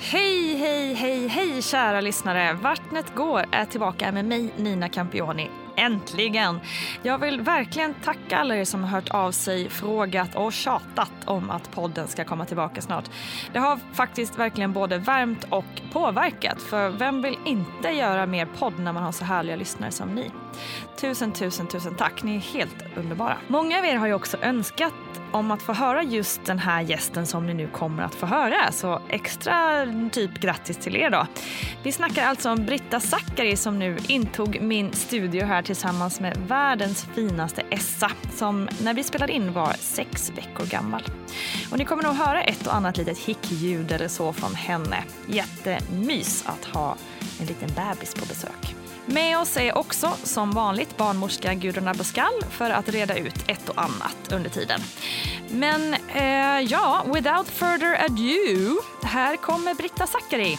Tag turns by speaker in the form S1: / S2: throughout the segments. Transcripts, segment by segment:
S1: Hej, hej, hej, hej kära lyssnare! Vattnet går är tillbaka med mig Nina Campioni. Äntligen! Jag vill verkligen tacka alla er som har hört av sig, frågat och tjatat om att podden ska komma tillbaka snart. Det har faktiskt verkligen både värmt och påverkat, för vem vill inte göra mer podd när man har så härliga lyssnare som ni? Tusen, tusen, tusen tack. Ni är helt underbara. Många av er har ju också önskat om att få höra just den här gästen som ni nu kommer att få höra. Så extra typ grattis till er då. Vi snackar alltså om Britta Zackari som nu intog min studio här tillsammans med världens finaste Essa som när vi spelade in var sex veckor gammal. Och ni kommer nog höra ett och annat litet hickljud eller så från henne. Jättemys att ha en liten bebis på besök. Med oss är också som vanligt barnmorska Gudrun Abascal för att reda ut ett och annat under tiden. Men eh, ja, without further ado, här kommer Britta Zackari.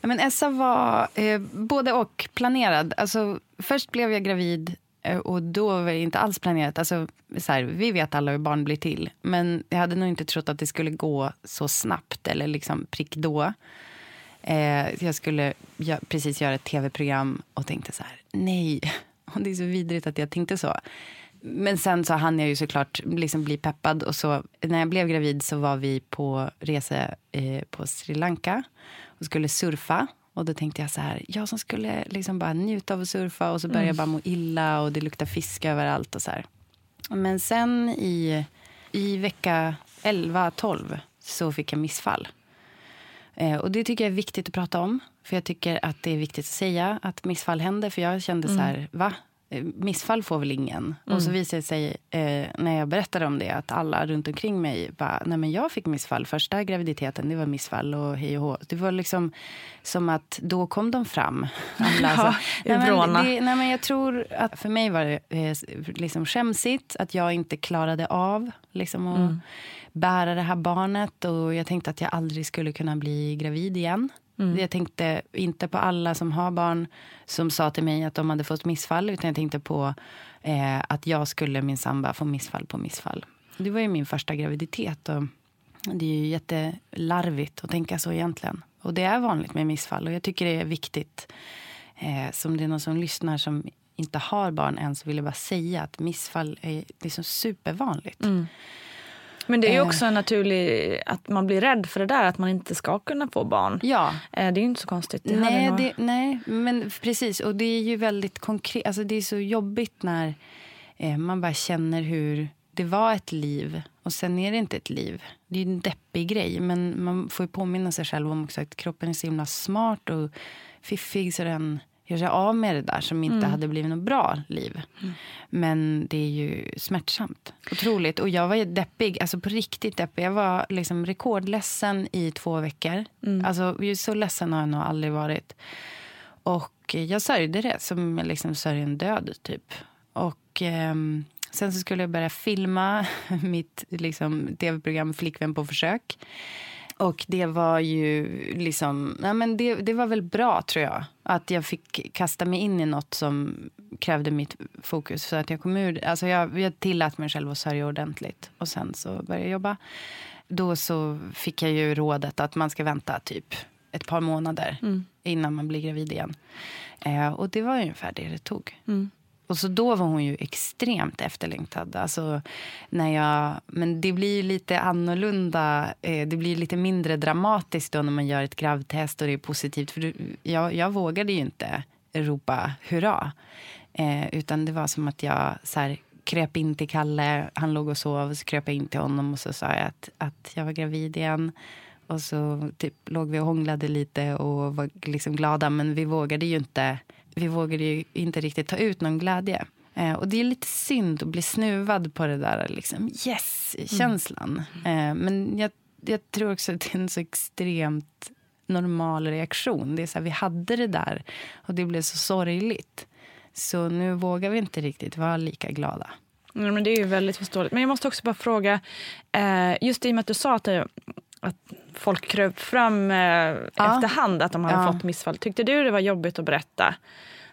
S2: Ja, men Essa var eh, både och planerad. Alltså, först blev jag gravid eh, och då var det inte alls planerat. Alltså, så här, vi vet alla hur barn blir till. Men jag hade nog inte trott att det skulle gå så snabbt eller liksom prick då. Eh, jag skulle gö precis göra ett tv-program och tänkte så här, nej. Och det är så vidrigt att jag tänkte så. Men sen så hann jag ju såklart liksom bli peppad. Och så, när jag blev gravid så var vi på resa eh, på Sri Lanka och skulle surfa. Och då tänkte jag så här, jag som skulle liksom bara njuta av att surfa och så började jag bara må illa och det luktar fisk överallt och så här. Men sen i, i vecka 11-12 så fick jag missfall. Eh, och det tycker jag är viktigt att prata om. För jag tycker att det är viktigt att säga att missfall händer. För jag kände så här, va? Eh, missfall får väl ingen. Och så visade det sig eh, när jag berättade om det att alla runt omkring mig bara, nej men jag fick missfall. Första graviditeten, det var missfall och hej och hå. Det var liksom som att då kom de fram. Alla,
S1: Ja, ur
S2: nej, men det, nej men jag tror att för mig var det eh, liksom skämsigt att jag inte klarade av liksom att
S1: Mm.
S2: bära det här barnet. Och jag tänkte att jag aldrig skulle kunna bli gravid igen.
S1: Mm.
S2: Jag tänkte inte på alla som har barn som sa till mig att de hade fått missfall. Utan jag tänkte på eh, att jag skulle min samba få missfall på missfall. Det var ju min första graviditet. Och det är ju jättelarvigt att tänka så egentligen. Och det är vanligt med missfall. Och jag tycker det är viktigt. Eh, som det är någon som lyssnar som inte har barn än så vill jag bara säga att missfall är liksom supervanligt.
S1: Men det är ju
S2: Eh.
S1: också en naturlig, att man blir rädd för det där, att man inte ska kunna få barn.
S2: Ja,
S1: Eh, Det är ju inte så konstigt. Det
S2: Nej, det, nej, men precis. Och det är ju väldigt konkret. Alltså det är så jobbigt när eh, man bara känner hur det var ett liv och sen är det inte ett liv. Det är ju en deppig grej. Men man får ju påminna sig själv om också att kroppen är så himla smart och fiffig så den gör sig av med det där som inte hade blivit något bra liv. Men det är ju smärtsamt. Otroligt. Och jag var ju deppig, alltså på riktigt deppig. Jag var liksom rekordledsen i två veckor. Alltså så ledsen har jag nog aldrig varit. Och jag sörjde det som jag liksom sörjer en död typ. Och ehm, sen så skulle jag börja filma mitt liksom, tv-program Flickvän på försök. Och det var ju liksom, ja, men det, det var väl bra tror jag. Att jag fick kasta mig in i något som krävde mitt fokus. Så att jag kom ur, alltså jag, jag tillät mig själv att sörja ordentligt. Och sen så började jag jobba. Då så fick jag ju rådet att man ska vänta typ ett par månader innan man blir gravid igen. Eh, och det var ungefär det det tog. Och så då var hon ju extremt efterlängtad. Alltså, när jag, men det blir ju lite annorlunda. Eh, det blir lite mindre dramatiskt då när man gör ett gravtest och det är positivt. För jag, jag vågade ju inte ropa hurra. Eh, utan det var som att jag så här, kröp in till Kalle. Han låg och sov. Och så kröp jag in till honom och så sa jag att, att jag var gravid igen. Och så typ, låg vi och hånglade lite och var liksom glada. Men vi vågade ju inte, vi vågade ju inte riktigt ta ut någon glädje. Eh, och det är lite synd att bli snuvad på det där liksom, yes-känslan. Eh, men jag, jag tror också att det är en så extremt normal reaktion. Det är så här, vi hade det där och det blev så sorgligt. Så nu vågar vi inte riktigt vara lika glada.
S1: Nej, men det är ju väldigt förståeligt. Men jag måste också bara fråga, eh, just i och med att du sa att, det, att folk kröp fram eh, efterhand att de hade
S2: Ja.
S1: fått missfall. Tyckte du det var jobbigt att berätta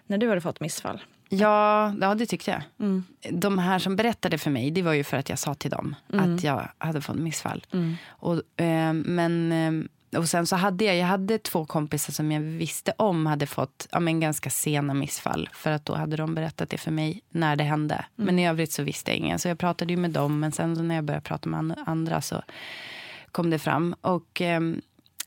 S1: när du hade fått missfall?
S2: Ja, ja det tyckte jag.
S1: Mm.
S2: De här som berättade för mig, det var ju för att jag sa till dem
S1: Mm.
S2: att jag hade fått missfall. Och, eh, men, eh, och sen så hade jag, jag hade två kompisar som jag visste om hade fått ja, men ganska sena missfall. För att då hade de berättat det för mig när det hände.
S1: Mm.
S2: Men i övrigt så visste jag ingen. Så jag pratade ju med dem. Men sen så när jag började prata med an- andra så kom det fram. Och ehm,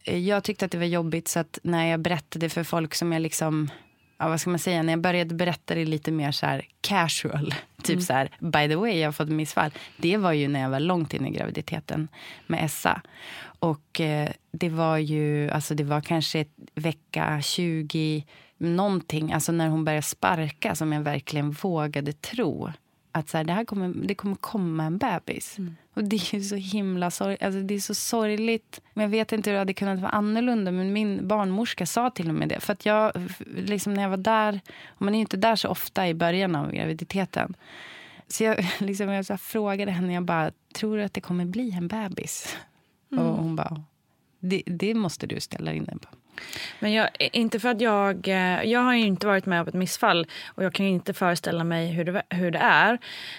S2: jag tyckte att det var jobbigt så att när jag berättade för folk som jag liksom Ja, vad ska man säga, när jag började berätta det lite mer så här casual, typ så här, by the way, jag har fått missfall. Det var ju när jag var långt in i graviditeten med Essa. Och eh, det var ju, alltså det var kanske ett vecka 20 någonting, alltså när hon började sparka som jag verkligen vågade tro att så här, det här kommer, det kommer komma en bebis. Och det är ju så himla sorgligt. Alltså, det är så sorgligt. Men jag vet inte hur det hade kunnat vara annorlunda. Men min barnmorska sa till och med det. För att jag, liksom när jag var där, och man är ju inte där så ofta i början av graviditeten. Så jag, liksom, jag så frågade henne, jag bara, tror du att det kommer bli en bebis? Och hon bara, det, det måste du ställa in dig på.
S1: Men jag, inte för att jag, eh, jag har ju inte varit med om ett missfall och jag kan ju inte föreställa mig hur det, hur det är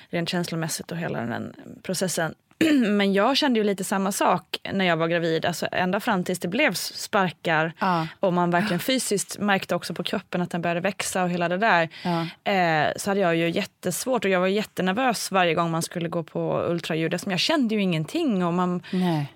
S1: rent känslomässigt och hela den processen. Men jag kände ju lite samma sak när jag var gravid, alltså ända fram tills det blev sparkar
S2: Ja.
S1: och man verkligen fysiskt märkte också på kroppen att den började växa och hela det där.
S2: Ja.
S1: Eh, så hade jag ju jättesvårt och jag var jättenervös varje gång man skulle gå på ultraljud. eftersom Jag kände ju ingenting och man,
S2: Nej.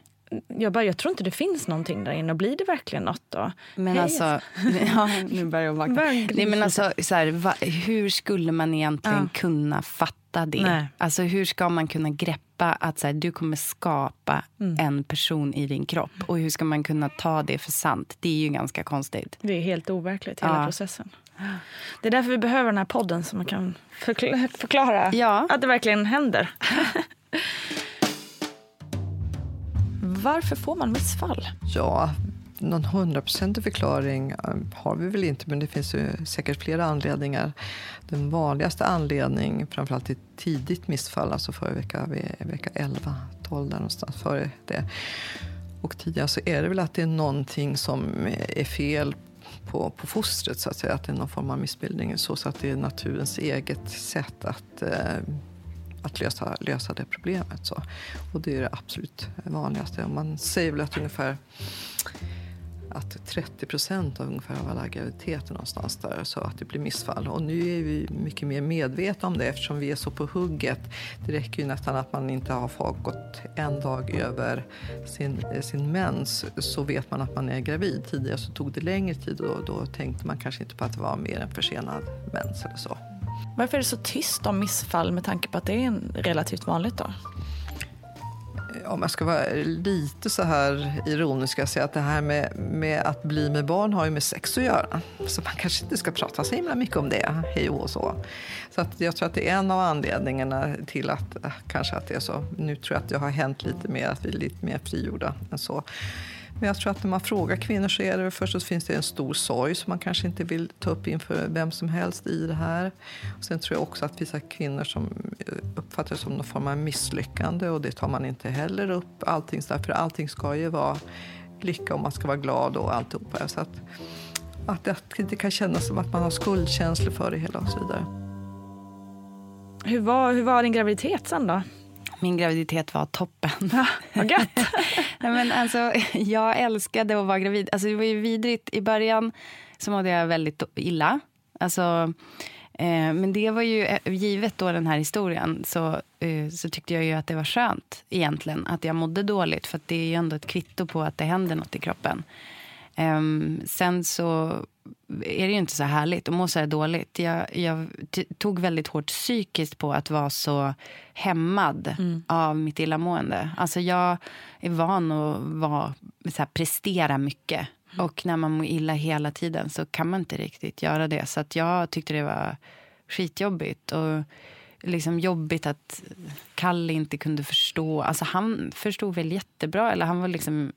S1: Jag bara, jag tror inte det finns någonting där inne blir det verkligen något då?
S2: Men
S1: Hej.
S2: alltså, ja, nu börjar jag vakna. Nej, men alltså, så här, va, hur skulle man egentligen
S1: Ja.
S2: kunna fatta det?
S1: Nej.
S2: Alltså, hur ska man kunna greppa att så här, du kommer skapa
S1: Mm.
S2: en person i din kropp? Och hur ska man kunna ta det för sant? Det är ju ganska konstigt.
S1: Det är helt overkligt, hela
S2: Ja.
S1: processen. Det är därför vi behöver den här podden så man kan förkla- förklara
S2: Ja.
S1: att det verkligen händer. Varför får man missfall?
S3: Ja, någon hundraprocentig förklaring eh, har vi väl inte, men det finns ju säkert flera anledningar. Den vanligaste anledningen, framförallt i tidigt missfall, alltså före vecka, vecka 11, 12 där någonstans före det. Och tidigare så är det väl att det är någonting som är fel på, på fostret, så att säga. Att det är någon form av missbildning, så, så att det är naturens eget sätt att eh, att lösa, lösa det problemet. Så. Och det är det absolut vanligaste. Man säger väl att ungefär att 30 procent av ungefär av alla graviditeter någonstans där så att det blir missfall. Och nu är vi mycket mer medvetna om det eftersom vi är så på hugget. Det räcker ju nästan att man inte har gått en dag över sin, sin mens så vet man att man är gravid. Tidigare så tog det längre tid och då då tänkte man kanske inte på att det var mer än försenad mens eller så.
S1: Varför är det så tyst om missfall med tanke på att det är en relativt vanligt då?
S3: om jag ska vara lite så här ironisk, ska jag säga att det här med, med att bli med barn har ju med sex att göra. Så man kanske inte ska prata så himla mycket om det, hej och så. Så att jag tror att det är en av anledningarna till att eh, kanske att det är så. Nu tror jag att det har hänt lite mer, att vi är lite mer frigjorda än så. Men jag tror att när man frågar kvinnor så är det först så finns det en stor sorg som man kanske inte vill ta upp inför vem som helst i det här. Och sen tror jag också att vissa kvinnor som eh, uppfattar det som någon form av misslyckande och det tar man inte heller upp. Allting, för allting ska ju vara lycka och man ska vara glad och alltihopa. Så att, att det inte kan kännas som att man har skuldkänslor för det hela och så vidare.
S1: Hur var, hur var din graviditet sen då?
S2: Min graviditet var toppen.
S1: Ja, vad gött!
S2: Men alltså, jag älskade att vara gravid. Alltså, det var ju vidrigt. I början så mådde jag väldigt illa. Alltså, eh, men det var ju, eh, givet då den här historien, så, eh, så tyckte jag ju att det var skönt egentligen att jag mådde dåligt. För det är ju ändå ett kvitto på att det händer något i kroppen. Eh, sen så är det ju inte så härligt att må så här dåligt. Jag, jag tog väldigt hårt psykiskt på att vara så hämmad mm. av mitt illamående. Alltså jag är van att vara, så här, prestera mycket. Mm. Och när man mår illa hela tiden så kan man inte riktigt göra det. Så att jag tyckte det var skitjobbigt. Och liksom jobbigt att Kalle inte kunde förstå. Alltså han förstod väl jättebra. Eller han var liksom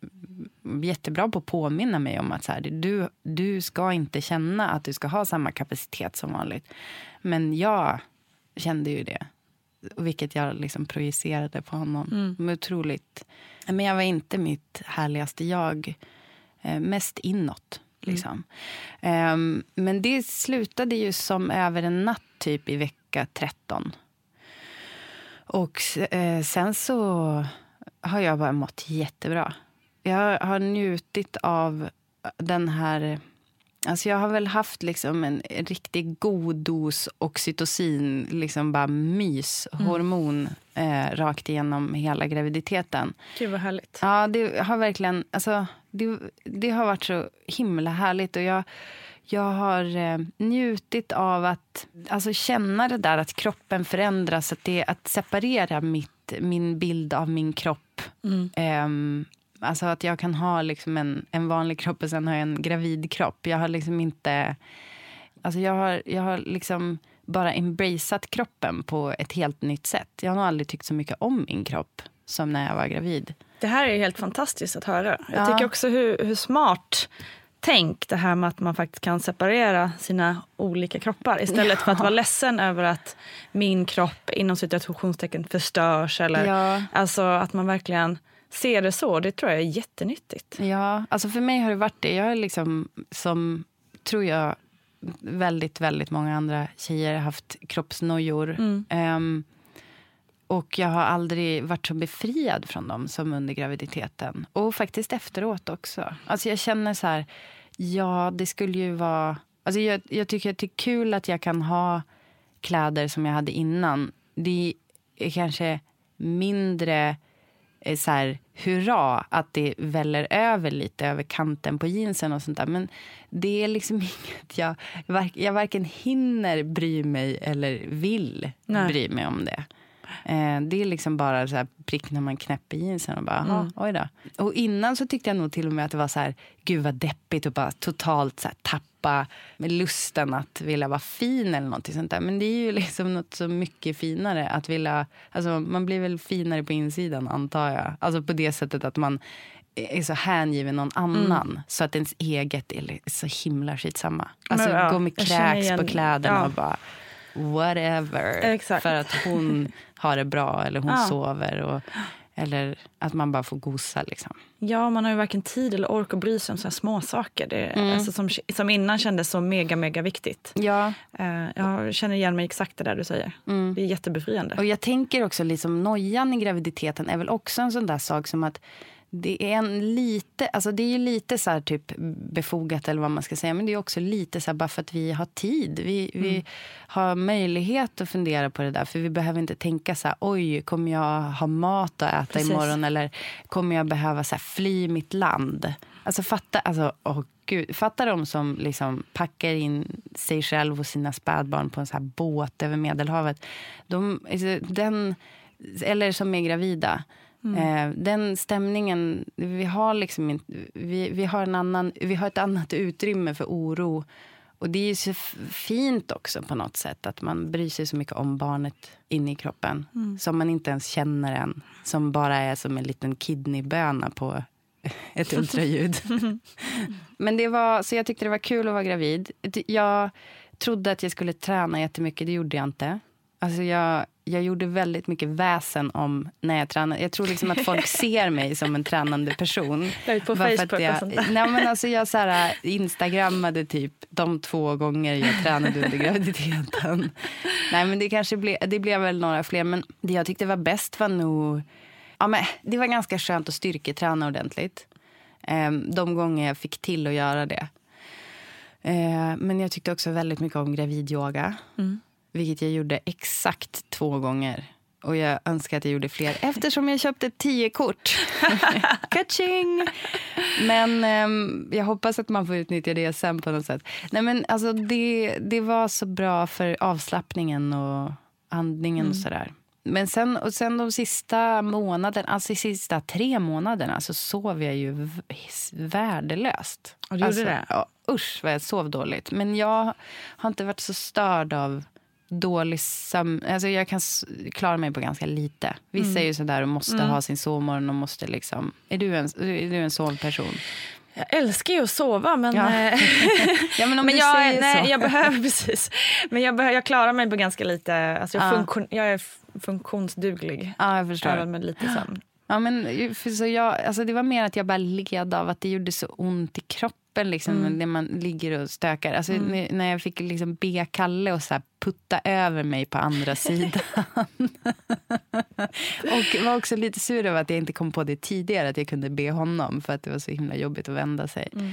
S2: jättebra på att påminna mig om att så här, du, du ska inte känna att du ska ha samma kapacitet som vanligt. Men jag kände ju det. Vilket jag liksom projicerade på honom. Mm. Men otroligt. Men jag var inte mitt härligaste jag. Eh, mest inåt. Liksom. Mm. Um, men det slutade ju som över en natt, typ i vecka 13. Och eh, sen så har jag bara mått jättebra. Jag har njutit av den här... Alltså jag har väl haft liksom en riktigt god dos oxytocin, liksom bara myshormon mm. eh, rakt igenom hela graviditeten.
S1: Gud vad härligt.
S2: Ja, det har verkligen... Alltså, det, det har varit så himla härligt. Och jag, jag har eh, njutit av att alltså, känna det där att kroppen förändras. Att, det, att separera mitt, min bild av min kropp. Mm. Eh, Alltså att jag kan ha liksom en, en vanlig kropp och sen har jag en gravid kropp. Jag har liksom inte... Alltså jag har, jag har liksom bara embraceat kroppen på ett helt nytt sätt. Jag har nog aldrig tyckt så mycket om min kropp som när jag var gravid.
S1: Det här är helt fantastiskt att höra. Jag ja. tycker också hur, hur smart tänk det här med att man faktiskt kan separera sina olika kroppar istället ja. för att vara ledsen över att min kropp inom situationstecken förstörs. Eller, ja. Alltså att man verkligen ser det så. Det tror jag är jättenyttigt.
S2: Ja, alltså för mig har det varit det. Jag är liksom, som tror jag, väldigt, väldigt många andra tjejer har haft kroppsnojor. Mm. Um, och jag har aldrig varit så befriad från dem som under graviditeten. Och faktiskt efteråt också. Alltså jag känner så här, ja det skulle ju vara... Alltså jag, jag tycker att det är kul att jag kan ha kläder som jag hade innan. Det är kanske mindre så här, hurra att det väller över lite över kanten på jeansen och sånt där. Men det är liksom inget jag, jag varken hinner bry mig eller vill Nej. bry mig om det. Eh, det är liksom bara så här prick när man knäpper jeansen och bara, mm. då. Och innan så tyckte jag nog till och med att det var så här, gud vad deppigt och bara totalt så här, tappa med lusten att vilja vara fin eller något sånt där. Men det är ju liksom något så mycket finare att vilja... Alltså man blir väl finare på insidan antar jag. Alltså på det sättet att man är så hängiven någon annan mm. så att ens eget är så himla skitsamma. Alltså ja, gå med kräks på kläderna ja. och bara whatever.
S1: Exakt.
S2: För att hon har det bra eller hon ja. sover. Och, eller att man bara får gosa. Liksom.
S1: Ja, man har ju varken tid eller ork att bry sig om sådana små saker. Det, mm. alltså, som, som innan kändes så mega, mega viktigt.
S2: Ja.
S1: Uh, jag känner igen mig exakt det där du säger. Mm. Det är jättebefriande.
S2: Och jag tänker också liksom nojan i graviditeten är väl också en sån där sak som att det är en lite, alltså det är ju lite så typ befogat eller vad man ska säga. Men det är också lite så bara för att vi har tid. Vi, mm. vi har möjlighet att fundera på det där. För vi behöver inte tänka så här, oj, kommer jag ha mat att äta Precis. imorgon? Eller kommer jag behöva så här, fly mitt land? Alltså fatta, alltså, oh, Gud, fatta de som liksom packar in sig själv och sina spädbarn på en så här båt över Medelhavet. De, alltså, den, eller som är gravida. Mm. Eh, den stämningen, vi har liksom inte, vi, vi, har en annan, vi har ett annat utrymme för oro. Och det är så fint också på något sätt att man bryr sig så mycket om barnet inne i kroppen. Mm. Som man inte ens känner än. Som bara är som en liten kidneyböna på ett ultraljud. Men det var, så jag tyckte det var kul att vara gravid. Jag trodde att jag skulle träna jättemycket, det gjorde jag inte. Alltså jag, jag gjorde väldigt mycket väsen om när jag tränade. Jag tror liksom att folk ser mig som en tränande person.
S1: På Facebook
S2: jag,
S1: och sånt där.
S2: Nej, men alltså jag så här, instagrammade typ de två gånger jag tränade under graviditeten. nej, men det kanske ble, det blev väl några fler. Men det jag tyckte var bäst var nog... Ja, men det var ganska skönt att styrketräna ordentligt. Ehm, de gånger jag fick till att göra det. Ehm, men jag tyckte också väldigt mycket om gravidyoga. Mm. Vilket jag gjorde exakt två gånger. Och jag önskar att jag gjorde fler eftersom jag köpte tio kort. Kaching! Men um, jag hoppas att man får utnyttja det sen på något sätt. Nej, men alltså, det, det var så bra för avslappningen och andningen mm. och sådär. Men sen, och sen de sista månaderna, alltså de sista tre månaderna så sov jag ju värdelöst.
S1: Och du
S2: alltså,
S1: gjorde det?
S2: Ja, usch vad jag sov dåligt. Men jag har inte varit så störd av dålig sömn. Alltså jag kan klara mig på ganska lite. Vissa mm. är ju sådär och måste mm. ha sin sovmorgon och måste liksom... Är du en, är du en sovperson?
S1: Jag älskar ju att sova, men...
S2: Ja,
S1: eh,
S2: ja men om
S1: men
S2: du
S1: jag,
S2: säger
S1: nej,
S2: så.
S1: Jag behöver precis. Men jag, behöver, jag klarar mig på ganska lite... Alltså jag, ja. funktion, jag är funktionsduglig.
S2: Ja, jag förstår.
S1: Även med lite sömn.
S2: Ja, men, så jag, alltså det var mer att jag bara led av att det gjorde så ont i kroppen liksom, mm. när man ligger och stökar. Alltså, mm. När jag fick liksom be Kalle och så här, putta över mig på andra sidan. och var också lite sur över att jag inte kom på det tidigare, att jag kunde be honom för att det var så himla jobbigt att vända sig. Mm.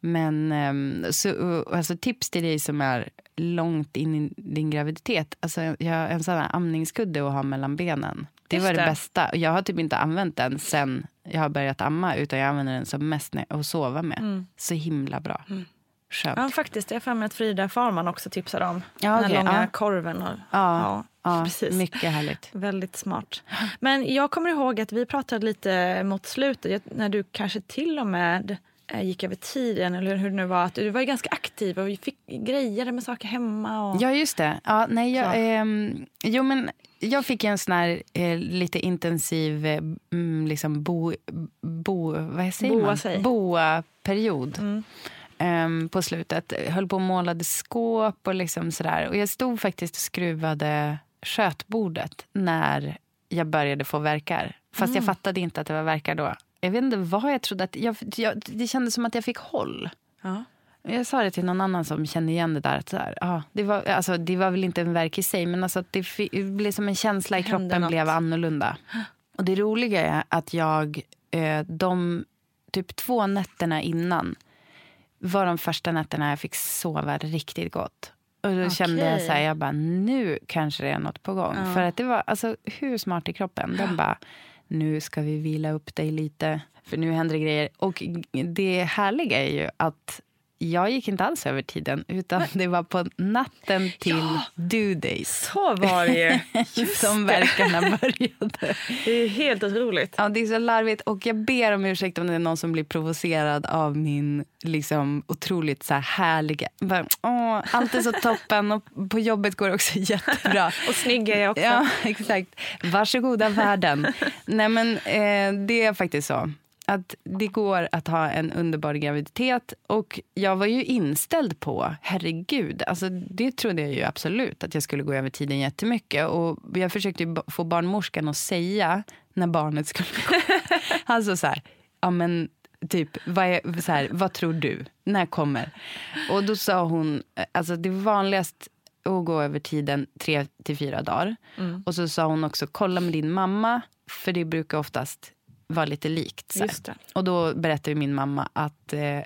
S2: Men um, så, alltså, tips till dig som är långt in i din graviditet. Alltså, jag har en sån här amningskudde att ha mellan benen. Det Just var det, det, bästa. Jag har typ inte använt den sen jag har börjat amma. Utan jag använder den som mest att sova med. Mm. Så himla bra. Mm.
S1: Skönt. Ja, faktiskt. Jag har för mig att Frida Farman också tipsade om ja, den okay, långa ja. korven. Och,
S2: ja, ja, precis. Mycket härligt.
S1: Väldigt smart. Men jag kommer ihåg att vi pratade lite mot slutet, när du kanske till och med gick över tiden eller hur det nu var. Att du var ju ganska aktiv och fick grejer med saker hemma. Och...
S2: Ja, just det. Ja, nej, jag, eh, jo, men jag fick en sån här eh, lite intensiv eh, mm, liksom bo, bo, vad säger Boa, man? Säg. Boa-period. Mm. Um, på slutet. Jag höll på och målade skåp och liksom sådär. Och jag stod faktiskt och skruvade skötbordet när jag började få verkar. Fast mm. jag fattade inte att det var verkar då jag vet inte vad jag trodde. Att jag, jag, det kändes som att jag fick håll. Ja. Jag sa det till någon annan som kände igen det där. Att så här, ja, det, var, alltså, det var väl inte en verk i sig, men alltså det, det blev som en känsla i kroppen något. blev annorlunda. Och det roliga är att jag, eh, de typ två nätterna innan var de första nätterna jag fick sova riktigt gott. Och då okay. kände jag så här, jag bara, nu kanske det är något på gång. Ja. För att det var alltså, hur smart i kroppen. Den bara, nu ska vi vila upp dig lite, för nu händer det grejer. Och det härliga är ju att jag gick inte alls över tiden, utan det var på natten till ja, due date.
S1: Så var det
S2: ju. som verkarna började.
S1: Det är helt otroligt.
S2: Ja, det är så larvigt. Och jag ber om ursäkt om det är någon som blir provocerad av min liksom, otroligt så här, härliga... Bara, åh, allt är så toppen och på jobbet går det också jättebra.
S1: och snygg är jag också.
S2: Ja, exakt. Varsågoda världen. Nej, men eh, det är faktiskt så att det går att ha en underbar graviditet. Och jag var ju inställd på, herregud, alltså det trodde jag ju absolut att jag skulle gå över tiden jättemycket. Och jag försökte få barnmorskan att säga när barnet skulle komma. alltså så här, ja men typ, vad, är, så här, vad tror du? När kommer? Och då sa hon, alltså det vanligast att gå över tiden tre till fyra dagar. Mm. Och så sa hon också, kolla med din mamma, för det brukar oftast var lite likt. Och då berättade min mamma att eh,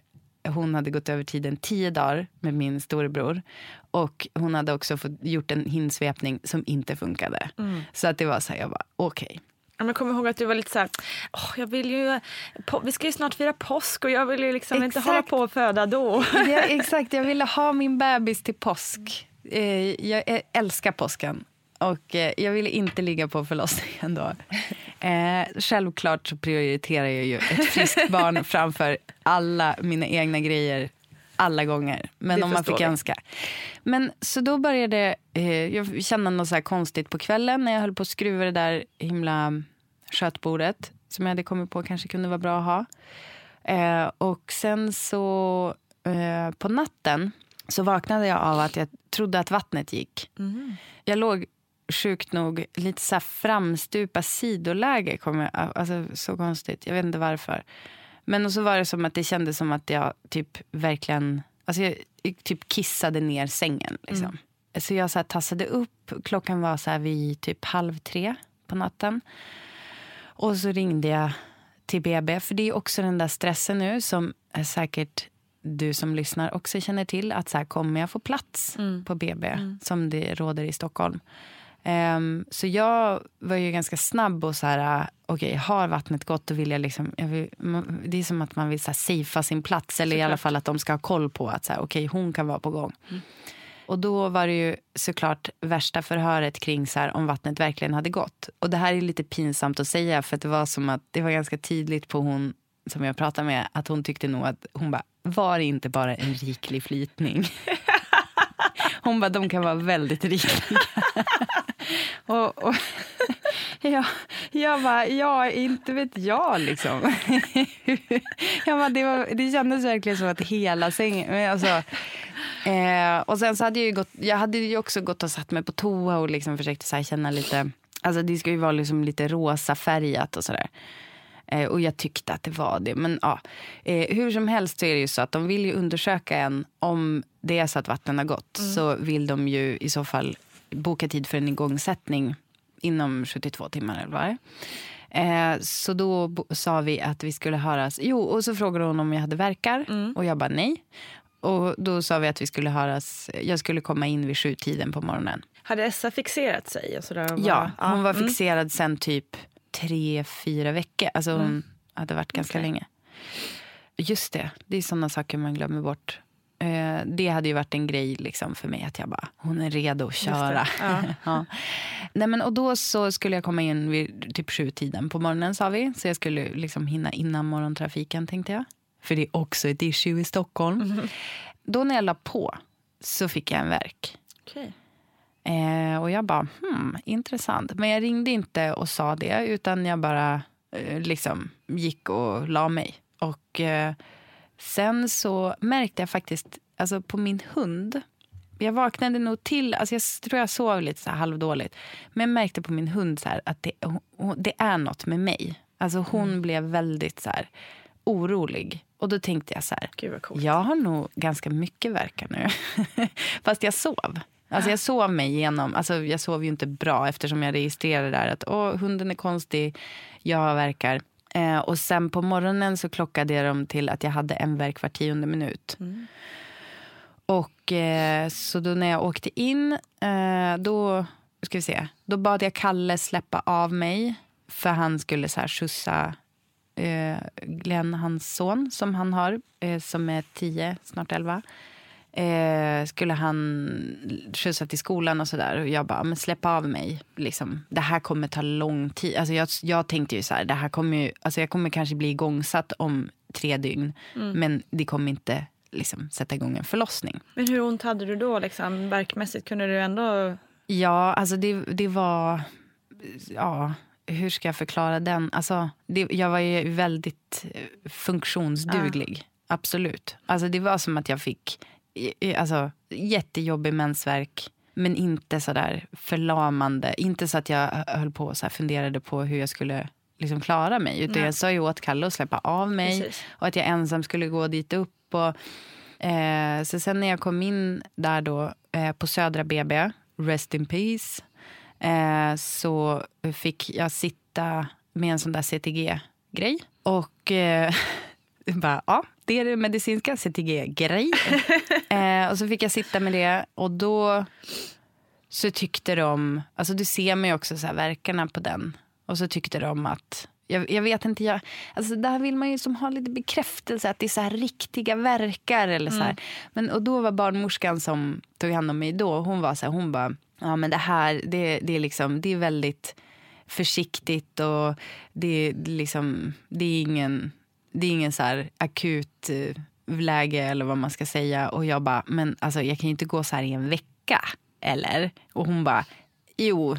S2: hon hade gått över tiden tio dagar med min storebror. Och hon hade också fått gjort en hinsvepning som inte funkade. Mm. Så att det var så här, jag bara okej. Okay.
S1: Jag kommer ihåg att du var lite så här, oh, jag vill ju, vi ska ju snart fira påsk och jag vill ju liksom inte hålla på att föda då.
S2: Ja, exakt, jag ville ha min bebis till påsk. Eh, jag älskar påsken och eh, jag ville inte ligga på förlossningen då. Eh, självklart så prioriterar jag ju ett friskt barn framför alla mina egna grejer alla gånger. Men det om man fick vi. önska. Men så då började eh, jag känna något så konstigt på kvällen när jag höll på att skruva det där himla skötbordet som jag hade kommit på kanske kunde vara bra att ha. Eh, och sen så eh, på natten så vaknade jag av att jag trodde att vattnet gick. Mm. Jag låg sjukt nog lite så framstupa sidoläge. Kom jag, alltså, så konstigt. Jag vet inte varför. Men så var det som att det kändes som att jag typ verkligen... Alltså jag, typ kissade ner sängen. Liksom. Mm. Så jag så här tassade upp. Klockan var så här vid typ halv tre på natten. Och så ringde jag till BB. För det är också den där stressen nu som säkert du som lyssnar också känner till. Att så här, kommer jag få plats mm. på BB mm. som det råder i Stockholm? Um, så jag var ju ganska snabb och så här, okej, okay, har vattnet gått då vill jag liksom, jag vill, det är som att man vill så här, safea sin plats eller såklart. i alla fall att de ska ha koll på att så här, okay, hon kan vara på gång. Mm. Och då var det ju såklart värsta förhöret kring så här, om vattnet verkligen hade gått. Och det här är lite pinsamt att säga för det var som att det var ganska tydligt på hon som jag pratade med att hon tyckte nog att hon bara, var det inte bara en riklig flytning? Hon bara, de kan vara väldigt rikliga. och, och ja, jag bara, ja, inte vet jag liksom. jag bara, det, var, det kändes verkligen som att hela sängen... Alltså, eh, och sen så hade jag ju gått, jag hade ju också gått och satt mig på toa och liksom försökt så känna lite... Alltså det ska ju vara liksom lite rosa färgat och sådär. Eh, och jag tyckte att det var det. Men ja, eh, hur som helst så är det ju så att de vill ju undersöka en om det är så att vattnet har gått. Mm. Så vill de ju i så fall boka tid för en igångsättning inom 72 timmar eller vad eh, Så då sa vi att vi skulle höras. Jo, och så frågade hon om jag hade verkar mm. och jag bara nej. Och då sa vi att vi skulle höras, jag skulle komma in vid sjutiden på morgonen.
S1: Hade Essa fixerat sig? Och sådär
S2: bara, ja, hon var mm. fixerad sen typ tre, fyra veckor. Alltså hon mm. hade varit ganska okay. länge. Just det, det är sådana saker man glömmer bort. Eh, det hade ju varit en grej liksom för mig att jag bara, hon är redo att köra. Ja. ja. Nej, men, och då så skulle jag komma in vid typ sju tiden på morgonen sa vi. Så jag skulle liksom hinna innan morgontrafiken tänkte jag. För det är också ett issue i Stockholm. Mm. Då när jag la på så fick jag en verk. Okay. Eh, och jag bara, hmm, intressant. Men jag ringde inte och sa det, utan jag bara eh, liksom gick och la mig. Och eh, sen så märkte jag faktiskt, alltså på min hund, jag vaknade nog till, alltså jag tror jag sov lite så halvdåligt. Men jag märkte på min hund så att det, det är något med mig. Alltså hon mm. blev väldigt så här, orolig. Och då tänkte jag så här, jag har nog ganska mycket verkan nu. Fast jag sov. Alltså jag sov mig igenom, alltså jag sov ju inte bra eftersom jag registrerade där att Åh, hunden är konstig, jag verkar. Eh, och sen på morgonen så klockade jag dem till att jag hade en verk var tionde minut. Mm. Och eh, så då när jag åkte in, eh, då, ska vi se, då bad jag Kalle släppa av mig. För han skulle så här skjutsa eh, Glenn, hans son, som han har, eh, som är tio, snart elva. Eh, skulle han skjutsa till skolan och sådär. Och jag bara, men släpp av mig. Liksom. Det här kommer ta lång tid. Alltså jag, jag tänkte ju så här, det här kommer ju, alltså jag kommer kanske bli igångsatt om tre dygn.
S1: Mm.
S2: Men det kommer inte liksom, sätta igång en förlossning.
S1: Men hur ont hade du då, liksom, verkmässigt? Kunde du ändå...
S2: Ja, alltså det, det var... Ja, hur ska jag förklara den? Alltså, det, jag var ju väldigt eh, funktionsduglig. Absolut. Alltså det var som att jag fick alltså, jättejobbig mensvärk. Men inte så där förlamande. Inte så att jag höll på och så funderade på hur jag skulle liksom klara mig. Utan
S1: Nej.
S2: jag sa ju åt Kalle att släppa av mig.
S1: Precis.
S2: Och att jag ensam skulle gå dit upp. Och, eh, så sen när jag kom in där då eh, på Södra BB, rest in peace, eh, så fick jag sitta med en sån där CTG-grej. Och eh, bara, ja, det är det medicinska CTG-grej. eh, och så fick jag sitta med det och då så tyckte de, alltså du ser mig också så här verkarna på den. Och så tyckte de att, jag, jag vet inte, jag, alltså där vill man ju som ha lite bekräftelse att det är så här riktiga verkar eller så här. Men, och då var barnmorskan som tog hand om mig då, hon var så här, hon bara, ja men det här, det, det är liksom, det är väldigt försiktigt och det, är liksom, det är ingen, det är ingen så här akut eh, läge eller vad man ska säga. Och jag bara, men alltså jag kan ju inte gå så här i en vecka, eller? Och hon bara, jo,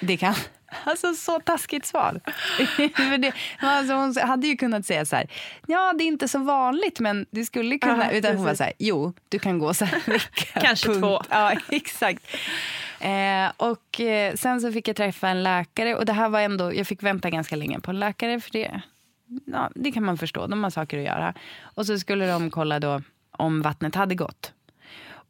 S2: det kan. Alltså så taskigt svar. För det, alltså, hon hade ju kunnat säga så här, ja det är inte så vanligt men du skulle kunna.
S1: Ja,
S2: utan hon var så här, jo du kan gå så här en vecka.
S1: Kanske
S2: punkt.
S1: två.
S2: Ja exakt. Eh, och eh, sen så fick jag träffa en läkare och det här var ändå, jag fick vänta ganska länge på en läkare för det, ja, det kan man förstå, de har saker att göra. Och så skulle de kolla då om vattnet hade gått.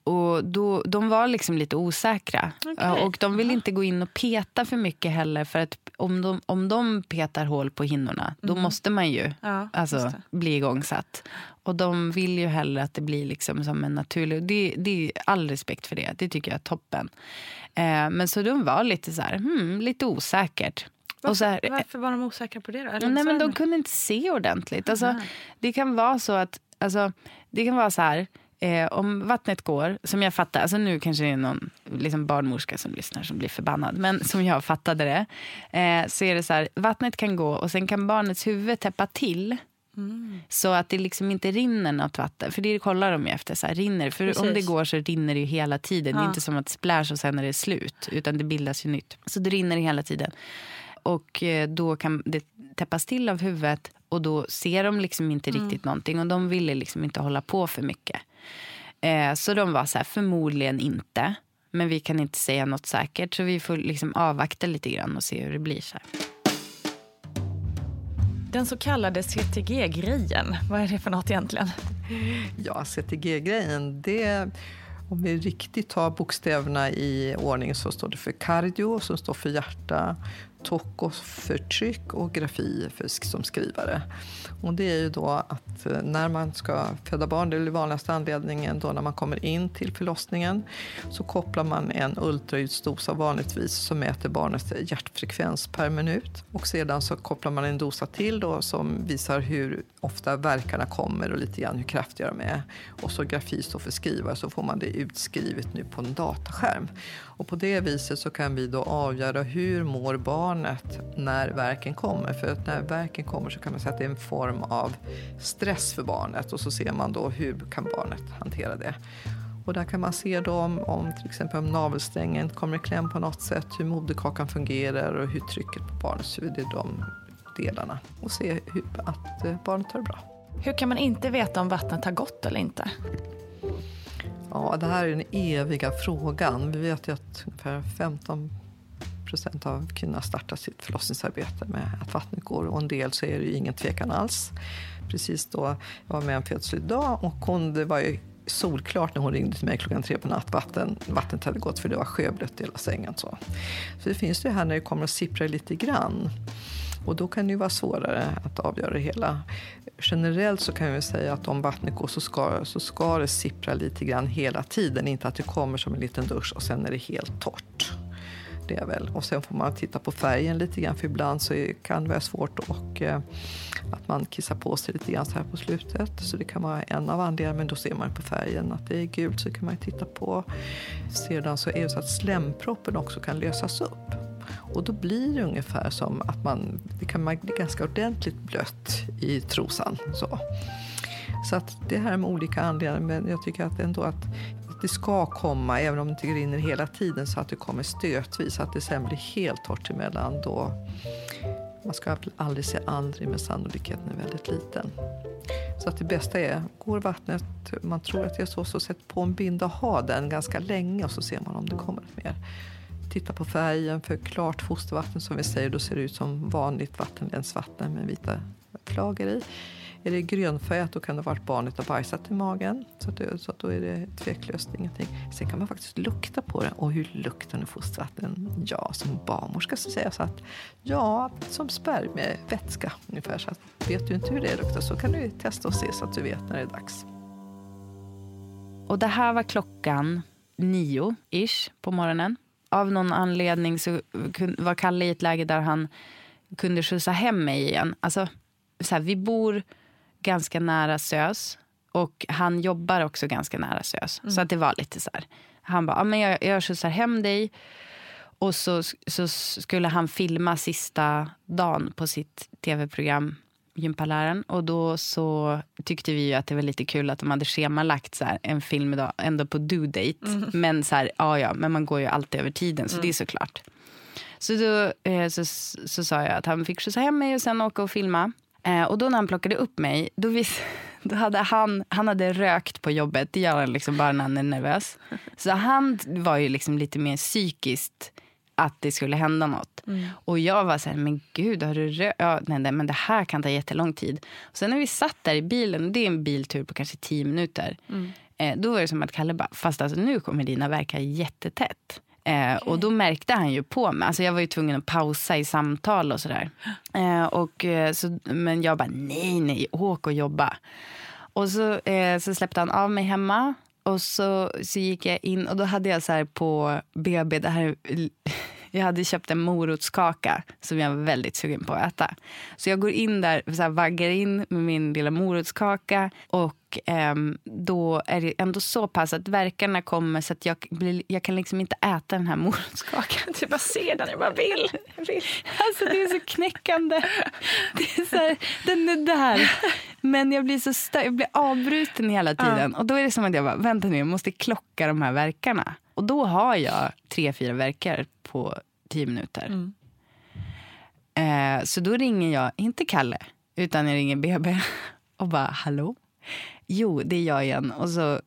S2: Och då, de var liksom lite osäkra. Ja, Och de vill inte gå in och peta för mycket heller. För att om de, om de petar hål på hinnorna, då måste man ju
S1: Ja,
S2: alltså, bli igångsatt. Och de vill ju hellre att det blir liksom som en naturlig... Det, det är all respekt för det. Det tycker jag är toppen. Eh, men så de var lite så här, hmm, lite osäkert. Så här,
S1: Varför var de osäkra på det då? Eller
S2: Nej, men de kunde inte se ordentligt. Alltså, det kan vara så att, alltså, det kan vara så här, eh, om vattnet går, som jag fattar, alltså nu kanske det är någon liksom barnmorska som lyssnar som blir förbannad, men som jag fattade det, eh, så är det så här, vattnet kan gå och sen kan barnets huvud täppa till. Så att det liksom inte rinner något vatten. För det kollar de ju efter. Så här, rinner. För om det
S1: Precis.
S2: går så rinner det ju hela tiden. Det är
S1: Ja.
S2: inte som att splash och sen är det slut. Utan det bildas ju nytt. Så det rinner hela tiden. Och eh, då kan det täppas till av huvudet. Och då ser de liksom inte riktigt någonting. Och de ville liksom inte hålla på för mycket. Eh, så de var så här, förmodligen inte. Men vi kan inte säga något säkert. Så vi får liksom avvakta lite grann och se hur det blir. Så här.
S1: Den så kallade CTG-grejen, vad är det för något egentligen?
S3: Ja, CTG-grejen, det... Om vi riktigt tar bokstäverna i ordning så står det för cardio, som står för hjärta, toko för och grafi för, som skrivare. Och det är ju då att eh, när man ska föda barn, det är den vanligaste anledningen då när man kommer in till förlossningen, så kopplar man en ultraljudsdosa vanligtvis som mäter barnets hjärtfrekvens per minut. Och sedan så kopplar man en dosa till då som visar hur ofta verkarna kommer och lite grann hur kraftiga de är. Och så grafi står för skrivare så får man det utskrivet nu på en dataskärm. Och på det viset så kan vi då avgöra hur mår barnet när verken kommer. För att när verken kommer så kan man säga att det är en form av stress för barnet och så ser man då hur kan barnet hantera det. Och där kan man se då om, om till exempel om navelsträngen kommer i kläm på något sätt, hur moderkakan fungerar och hur trycket på barnets huvud, är de delarna. Och se hur, att eh, barnet har det bra.
S1: Hur kan man inte veta om vattnet har gått eller inte?
S3: Ja, det här är den eviga frågan. Vi vet ju att ungefär 15 procent av kvinnorna startar sitt förlossningsarbete med att vattnet går och en del så är det ju ingen tvekan alls. Precis då, jag var med om en födsel idag och hon, det var ju solklart när hon ringde till mig klockan tre på natt. Vatten, vattnet hade gått för det var sjöblött i hela sängen. Så. så det finns det här när det kommer att sippra lite grann. Och då kan det vara svårare att avgöra det hela. Generellt så kan vi säga att om vattnet går så ska, så ska det sippra lite grann hela tiden. Inte att det kommer som en liten dusch och sen är det helt torrt. det är väl. Och sen får man titta på färgen lite grann för ibland så kan det vara svårt och eh, att man kissar på sig lite grann så här på slutet. Så det kan vara en av anledningarna, men då ser man på färgen att det är gult så kan man titta på. Sedan så är det så att slemproppen också kan lösas upp. Och då blir det ungefär som att man, det kan bli ganska ordentligt blött i trosan. Så. Så att det här med olika anledningar, men jag tycker att ändå att det ska komma, även om det inte rinner hela tiden, så att det kommer stötvis, så att det sen blir helt torrt emellan. Då man ska aldrig säga aldrig, men sannolikheten är väldigt liten. Så att det bästa är, går vattnet, man tror att det är så, så sätt på en binda och ha den ganska länge och så ser man om det kommer mer. Titta på färgen, för klart fostervatten som vi säger, då ser det ut som vanligt vattenlänsvatten med vita flagor i. Är det grönfärgat då kan det ha varit barnet har bajsat i magen. Så, det, så då är det tveklöst ingenting. Sen kan man faktiskt lukta på det. Och hur luktar nu fostervatten? Ja, som barnmorska så säger jag så att ja, som spermievätska ungefär. Så att, vet du inte hur det luktar så kan du testa och se så att du vet när det är dags.
S2: Och det här var klockan nio-ish på morgonen. Av någon anledning så var Kalle i ett läge där han kunde skjutsa hem mig igen. Alltså, så här, vi bor ganska nära SÖS. Och han jobbar också ganska nära SÖS. Mm. Så att det var lite så här. Han bara, ah, men jag, jag skjutsar hem dig. Och så, så skulle han filma sista dagen på sitt tv-program Gympaläraren. Och då så tyckte vi att det var lite kul att de hade schemalagt så här, en film idag, ändå på due date. Mm. Men så här, ja, ja, men man går ju alltid över tiden, så mm. det är såklart. Så då eh, så, så sa jag att han fick skjutsa hem mig och sen åka och filma. Eh, och då när han plockade upp mig, då, vis, då hade han, han hade rökt på jobbet. Det gör han liksom bara när han är nervös. Så han var ju liksom lite mer psykiskt att det skulle hända något. Mm. Och jag var så här, men gud, har du? Ja, nej, nej, men det här kan ta jättelång tid. Och sen när vi satt där i bilen, det är en biltur på kanske tio minuter. Mm. Eh, då var det som att Kalle bara, fast alltså, nu kommer dina verka jättetätt. Eh, okay. Och då märkte han ju på mig. Alltså jag var ju tvungen att pausa i samtal och sådär. Eh, och, eh, så, men jag bara, nej, nej, åk och jobba. Och så, eh, så släppte han av mig hemma. Och så, så gick jag in och då hade jag så här på BB, det här jag hade köpt en morotskaka som jag var väldigt sugen på att äta. Så jag går in där, så här, vaggar in med min lilla morotskaka och eh, då är det ändå så pass att verkarna kommer så att jag, blir, jag kan liksom inte äta den här morotskakan.
S1: Du bara ser den, jag bara vill. Vill.
S2: Alltså det är så knäckande. Det är så här, den är där. Men jag blir så stö jag blir avbruten hela tiden. Ja. Och då är det som att jag bara, vänta nu, jag måste klocka de här verkarna. Och då har jag tre, fyra verkar på tio minuter. Mm. Eh, så då ringer jag, inte Kalle, utan jag ringer BB och bara hallå? Jo, det är jag igen. Och så,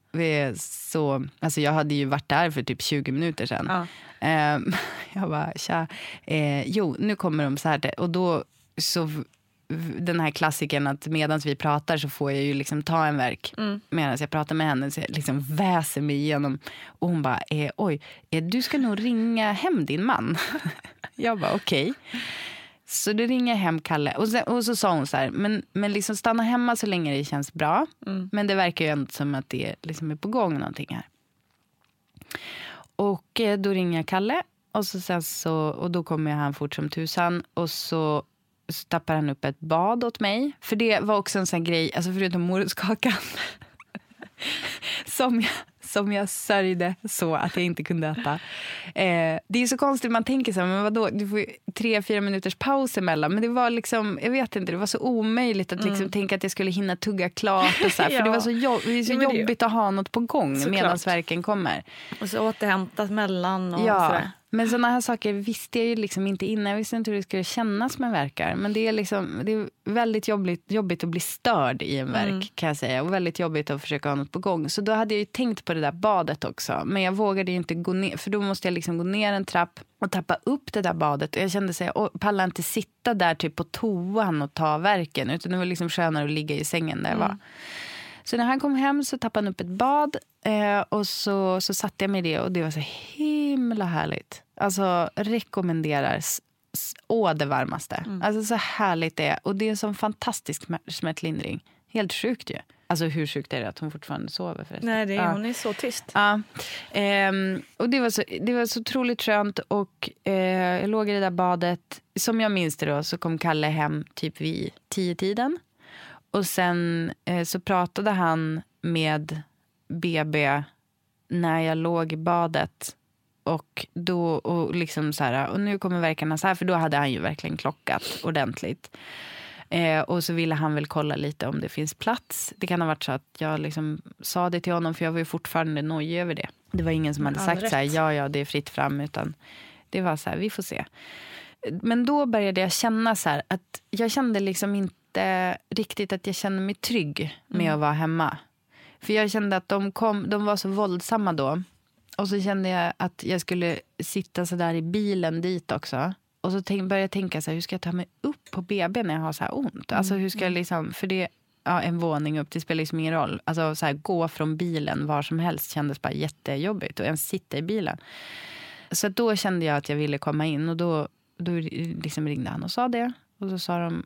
S2: så, alltså jag hade ju varit där för typ 20 minuter sedan. Ja. Eh, jag bara, tja. Eh, jo, nu kommer de så här. Och då så den här klassiken att medan vi pratar så får jag ju liksom ta en verk mm. medan jag pratar med henne. Så jag liksom väser mig igenom. Och hon bara, eh, oj, eh, du ska nog ringa hem din man. jag bara, okej. Okay. Så då ringer jag hem Kalle. Och, sen, och så sa hon så här, men, men liksom stanna hemma så länge det känns bra. Mm. Men det verkar ju ändå som att det liksom är på gång någonting här. Och eh, då ringer jag Kalle. Och, så, sen så, och då kommer han fort som tusan. Och så så tappar han upp ett bad åt mig. För det var också en sån grej, alltså förutom morotskakan som, jag, som jag sörjde så att jag inte kunde äta. Eh, det är så konstigt, man tänker så här, men vadå, du får tre, fyra minuters paus emellan. Men det var liksom, jag vet inte, det var så omöjligt att liksom mm. tänka att jag skulle hinna tugga klart. Och så här, ja. För det var så, jobb, det är så jobbigt det... att ha något på gång medan verken kommer.
S1: Och så återhämtas mellan och ja. sådär.
S2: Men sådana här saker visste jag ju liksom inte innan. Jag visste inte hur det skulle kännas med verkar. Men det är, liksom, det är väldigt jobbigt, jobbigt att bli störd i en verk mm. kan jag säga. Och väldigt jobbigt att försöka ha något på gång. Så då hade jag ju tänkt på det där badet också. Men jag vågade inte gå ner. För då måste jag liksom gå ner en trapp och tappa upp det där badet. Och jag kände att jag pallade inte sitta där typ på toan och ta verken. Utan det var liksom skönare att ligga i sängen där jag var. Så när han kom hem så tappade han upp ett bad eh, och så, så satte jag mig i det och det var så himla härligt. Alltså rekommenderar å det varmaste. Mm. Alltså så härligt det är. Och det är en sån fantastisk smärtlindring. Helt sjukt ju. Alltså hur sjukt är det att hon fortfarande sover förresten?
S1: Nej, det är,
S2: Ja.
S1: hon är så tyst.
S2: Ja. Ehm, och det var, så, det var så otroligt skönt. Och eh, jag låg i det där badet. Som jag minns det då så kom Kalle hem typ vid tio tiden. Och sen eh, så pratade han med BB när jag låg i badet. Och då, och liksom så här, och nu kommer verkarna så här, för då hade han ju verkligen klockat ordentligt. Eh, och så ville han väl kolla lite om det finns plats. Det kan ha varit så att jag liksom sa det till honom, för jag var ju fortfarande nojig över det. Det var ingen som hade sagt så här, ja, ja, det är fritt fram, utan det var så här, vi får se. Men då började jag känna så här, att jag kände liksom inte riktigt att jag kände mig trygg med att vara hemma. För jag kände att de, kom, de var så våldsamma då. Och så kände jag att jag skulle sitta så där i bilen dit också. Och så tänk, började jag tänka, så här, hur ska jag ta mig upp på BB när jag har så här ont? Alltså hur ska jag liksom, för det, ja, en våning upp, det spelar liksom ingen roll. Alltså så här, gå från bilen var som helst kändes bara jättejobbigt. Och ens sitta i bilen. Så då kände jag att jag ville komma in och då, då liksom ringde han och sa det. Och så sa de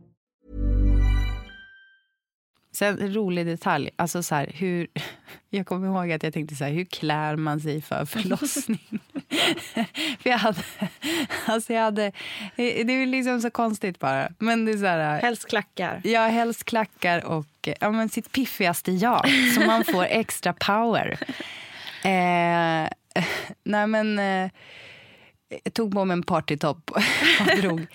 S2: Sen en rolig detalj, alltså så här, hur, jag kommer ihåg att jag tänkte så här, hur klär man sig för förlossning? för jag hade, alltså jag hade, det är liksom så konstigt bara. Men det är så här,
S1: Helst klackar.
S2: Ja, helst klackar och ja, men sitt piffigaste jag, så man får extra power. Eh, nej men, eh, jag tog på mig en partytopp och drog.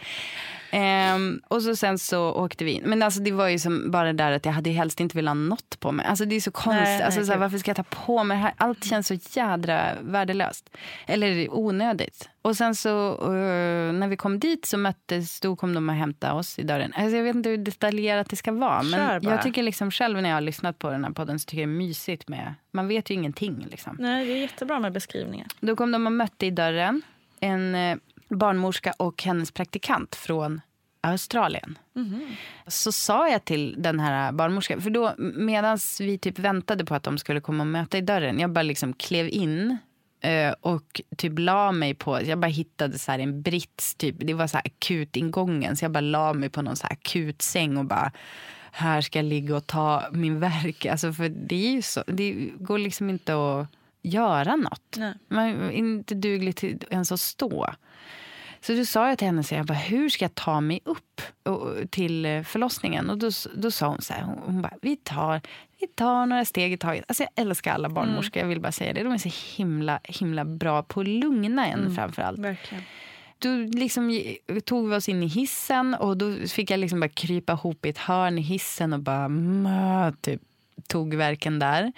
S2: Ehm, och så sen så åkte vi in. Men alltså det var ju som bara det där att jag hade helst inte velat ha något på mig. Alltså det är så konstigt.
S1: Nej, nej,
S2: alltså, så här, varför ska jag ta på mig det här? Allt känns så jädra värdelöst. Eller onödigt. Och sen så eh, när vi kom dit så möttes, då kom de och hämtade oss i dörren. Alltså jag vet inte hur detaljerat det ska vara. Men jag tycker liksom själv när jag har lyssnat på den här podden så tycker jag det är mysigt med, man vet ju ingenting liksom.
S1: Nej, det är jättebra med beskrivningar.
S2: Då kom de och mötte i dörren en eh, barnmorska och hennes praktikant från Australien. Så sa jag till den här barnmorskan, för då medan vi typ väntade på att de skulle komma och möta i dörren, jag bara liksom klev in eh, och typ la mig på, jag bara hittade så en brits, typ, det var så här akutingången, så jag bara la mig på någon så akutsäng och bara här ska jag ligga och ta min verk. Alltså för det är ju så, det går liksom inte att göra något. Man är inte duglig till ens att stå. Så då sa jag till henne, så jag bara, hur ska jag ta mig upp och- till eh, förlossningen? Och då, då sa hon så här, hon, hon bara, vi tar, vi tar några steg i taget. Alltså jag älskar alla barnmorskor, jag vill bara säga det. De är så himla, himla bra på att lugna en framför allt.
S1: Verkligen.
S2: Då liksom tog vi oss in i hissen och då fick jag liksom bara krypa ihop i ett hörn i hissen och bara mö, typ, tog verken där.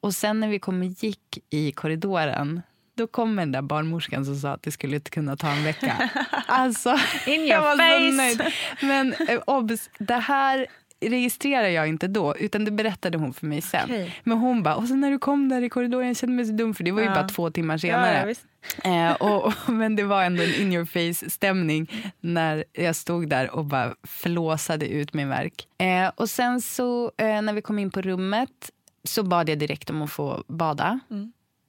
S2: Och sen när vi kom och gick i korridoren då kom den där barnmorskan som sa att det skulle inte kunna ta en vecka. Alltså,
S1: In your
S2: jag var
S1: face.
S2: så nöjd. Men eh, obs, det här registrerar jag inte då, utan det berättade hon för mig sen.
S1: Okej.
S2: Men hon bara, och sen när du kom där i korridoren, jag kände mig så dum för det var ju
S1: Ja.
S2: bara två timmar senare.
S1: Ja.
S2: Eh, och, och, men det var ändå en in your face stämning när jag stod där och bara flåsade ut min verk. Eh, och sen så eh, när vi kom in på rummet så bad jag direkt om att få bada.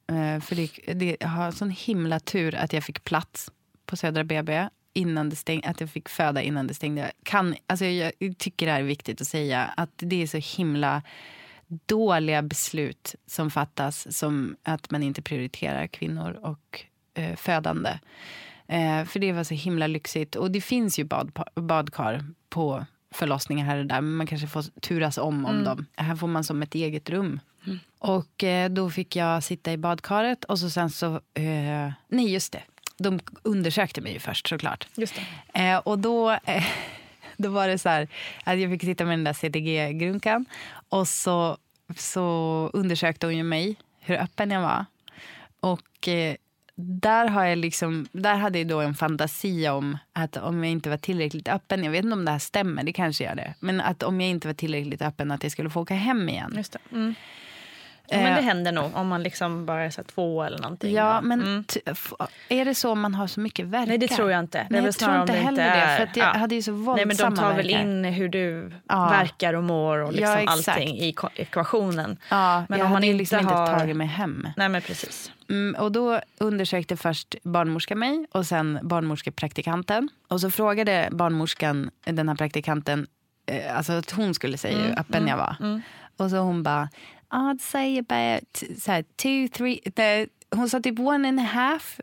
S2: Eh, för det, det, jag har sån himla tur att jag fick plats på Södra BB innan det stäng, att jag fick föda innan det stängde. Jag Kan, alltså jag tycker det är viktigt att säga att det är så himla dåliga beslut som fattas som att man inte prioriterar kvinnor och eh, födande. Eh, för det var så himla lyxigt. Och det finns ju bad, badkar på förlossningar här och där. Men man kanske får turas om om dem. Här får man som ett eget rum. Och eh, då fick jag sitta i badkaret och så sen så... Eh, nej, just det. De undersökte mig ju först såklart.
S1: Just.
S2: Eh, och då, eh, då var det så här att jag fick sitta med den där CTG-grunkan. Och så, så undersökte hon ju mig, hur öppen jag var. Och eh, där, har jag liksom, där hade jag då en fantasi om att om jag inte var tillräckligt öppen, jag vet inte om det här stämmer, det kanske gör det. Men att om jag inte var tillräckligt öppen att jag skulle få åka hem igen.
S1: Just. Mm. Ja, men det händer nog om man liksom bara är så två eller någonting.
S2: Ja, men
S1: Mm.
S2: är det så om man har så mycket verkar?
S1: Nej, det tror jag inte. Det
S2: Nej, jag tror inte heller
S1: inte
S2: det. För att jag
S1: ja.
S2: hade ju så våldsamma
S1: Nej, men de tar väl
S2: verkar.
S1: in hur du
S2: Ja.
S1: verkar och mår och liksom
S2: Ja,
S1: allting i ekvationen.
S2: Ja,
S1: Men
S2: jag
S1: om man
S2: hade
S1: inte
S2: liksom inte
S1: har-
S2: tagit mig hem.
S1: Nej, men precis.
S2: Mm, och då undersökte först barnmorska mig och sen barnmorskepraktikanten. Och så frågade barnmorskan den här praktikanten, eh, alltså att hon skulle säga hur öppen jag var. Och så hon bara, I'd say about så här, two, three, the, hon sa typ one and a half,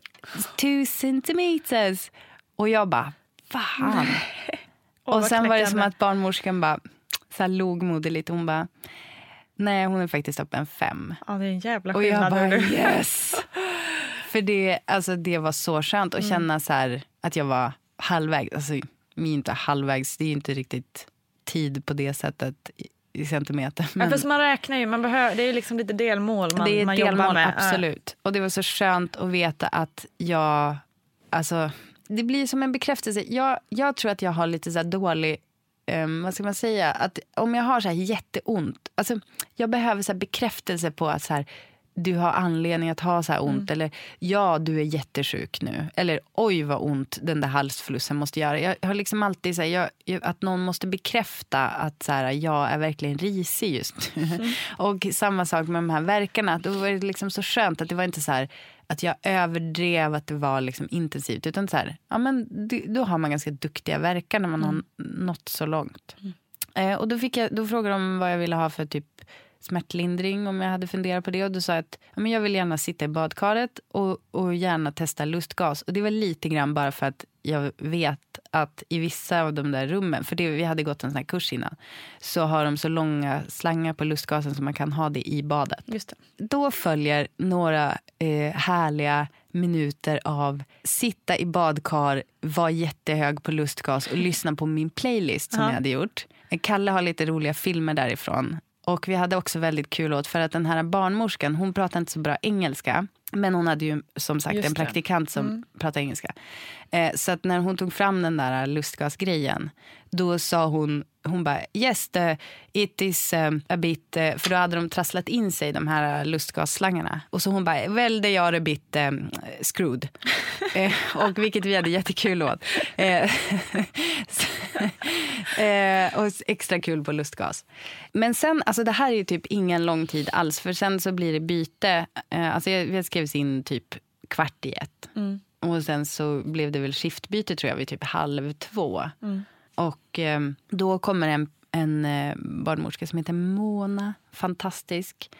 S2: two centimeters. Och jag bara, fan. och
S1: vad
S2: sen var det som att barnmorskan bara så här, log moderligt. Hon bara, nej hon är faktiskt öppen fem.
S1: Ja, det är en jävla
S2: Och jag
S1: skillnad.
S2: bara yes! För det, alltså, det var så skönt
S1: Mm.
S2: att känna så här, att jag var halvvägs. Alltså, inte halvvägs, det är inte riktigt tid på det sättet i, centimeter.
S1: Ja, fast man räknar ju, man behöver, det är liksom lite delmål man,
S2: det är
S1: man
S2: delmål,
S1: jobbar med.
S2: absolut. Och det var så skönt att veta att jag... Alltså, det blir som en bekräftelse. Jag, jag tror att jag har lite så här dålig... ehm, vad ska man säga? Att om jag har så här jätteont... Alltså, jag behöver så här bekräftelse på att så här, du har anledning att ha så här ont. Eller ja, du är jättesjuk nu. Eller oj vad ont den där halsflussen måste göra. Jag har liksom alltid så här, jag, att någon måste bekräfta att så här, jag är verkligen risig just nu. Och samma sak med de här verkarna. Då var det liksom så skönt att det var inte så här att jag överdrev att det var liksom intensivt. Utan så här, ja, men det, då har man ganska duktiga verkar när man har nått så långt. Eh, och då, fick jag, då frågade de vad jag ville ha för typ smärtlindring om jag hade funderat på det. Och då sa att ja, men jag vill gärna sitta i badkaret och, och gärna testa lustgas. Och det var lite grann bara för att jag vet att i vissa av de där rummen, för det, vi hade gått en sån här kurs innan, så har de så långa slangar på lustgasen så man kan ha det i badet.
S1: Just det.
S2: Då följer några eh, härliga minuter av sitta i badkar, vara jättehög på lustgas och lyssna på min playlist som jag hade gjort. Kalle har lite roliga filmer därifrån. Och vi hade också väldigt kul åt för att den här barnmorskan, hon pratade inte så bra engelska. Men hon hade ju som sagt
S1: Just
S2: en
S1: det. Mm.
S2: praktikant som pratade engelska. Eh, så att när hon tog fram den där lustgasgrejen, då sa hon, hon bara yes, the, it is um, a bit, eh, för då hade de trasslat in sig de här lustgasslangarna. Och så hon bara, well they are a bit um, screwed. eh, och vilket vi hade jättekul åt. Eh, eh, och extra kul på lustgas. Men sen, alltså det här är typ ingen lång tid alls. För sen så blir det byte. Eh, alltså jag skrevs in typ kvart i ett.
S1: Mm.
S2: Och sen så blev det väl skiftbyte tror jag vid typ halv två.
S1: Mm.
S2: Och eh, då kommer en, en eh, barnmorska som heter Mona. Fantastisk.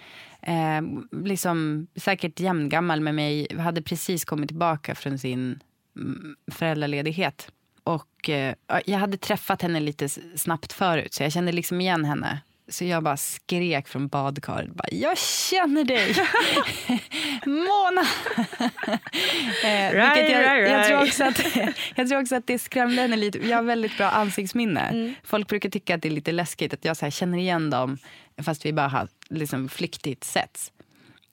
S2: Eh, liksom säkert jämngammal med mig. Hade precis kommit tillbaka från sin mm, föräldraledighet. Och eh, jag hade träffat henne lite snabbt förut så jag kände liksom igen henne. Så jag bara skrek från badkaret. Bara, jag känner dig! Mona! eh,
S1: Right,
S2: jag,
S1: right,
S2: jag, tror
S1: right.
S2: också att, jag tror också att det skrämde henne lite. Jag har väldigt bra ansiktsminne. Folk brukar tycka att det är lite läskigt att jag så känner igen dem fast vi bara har liksom, flyktigt setts.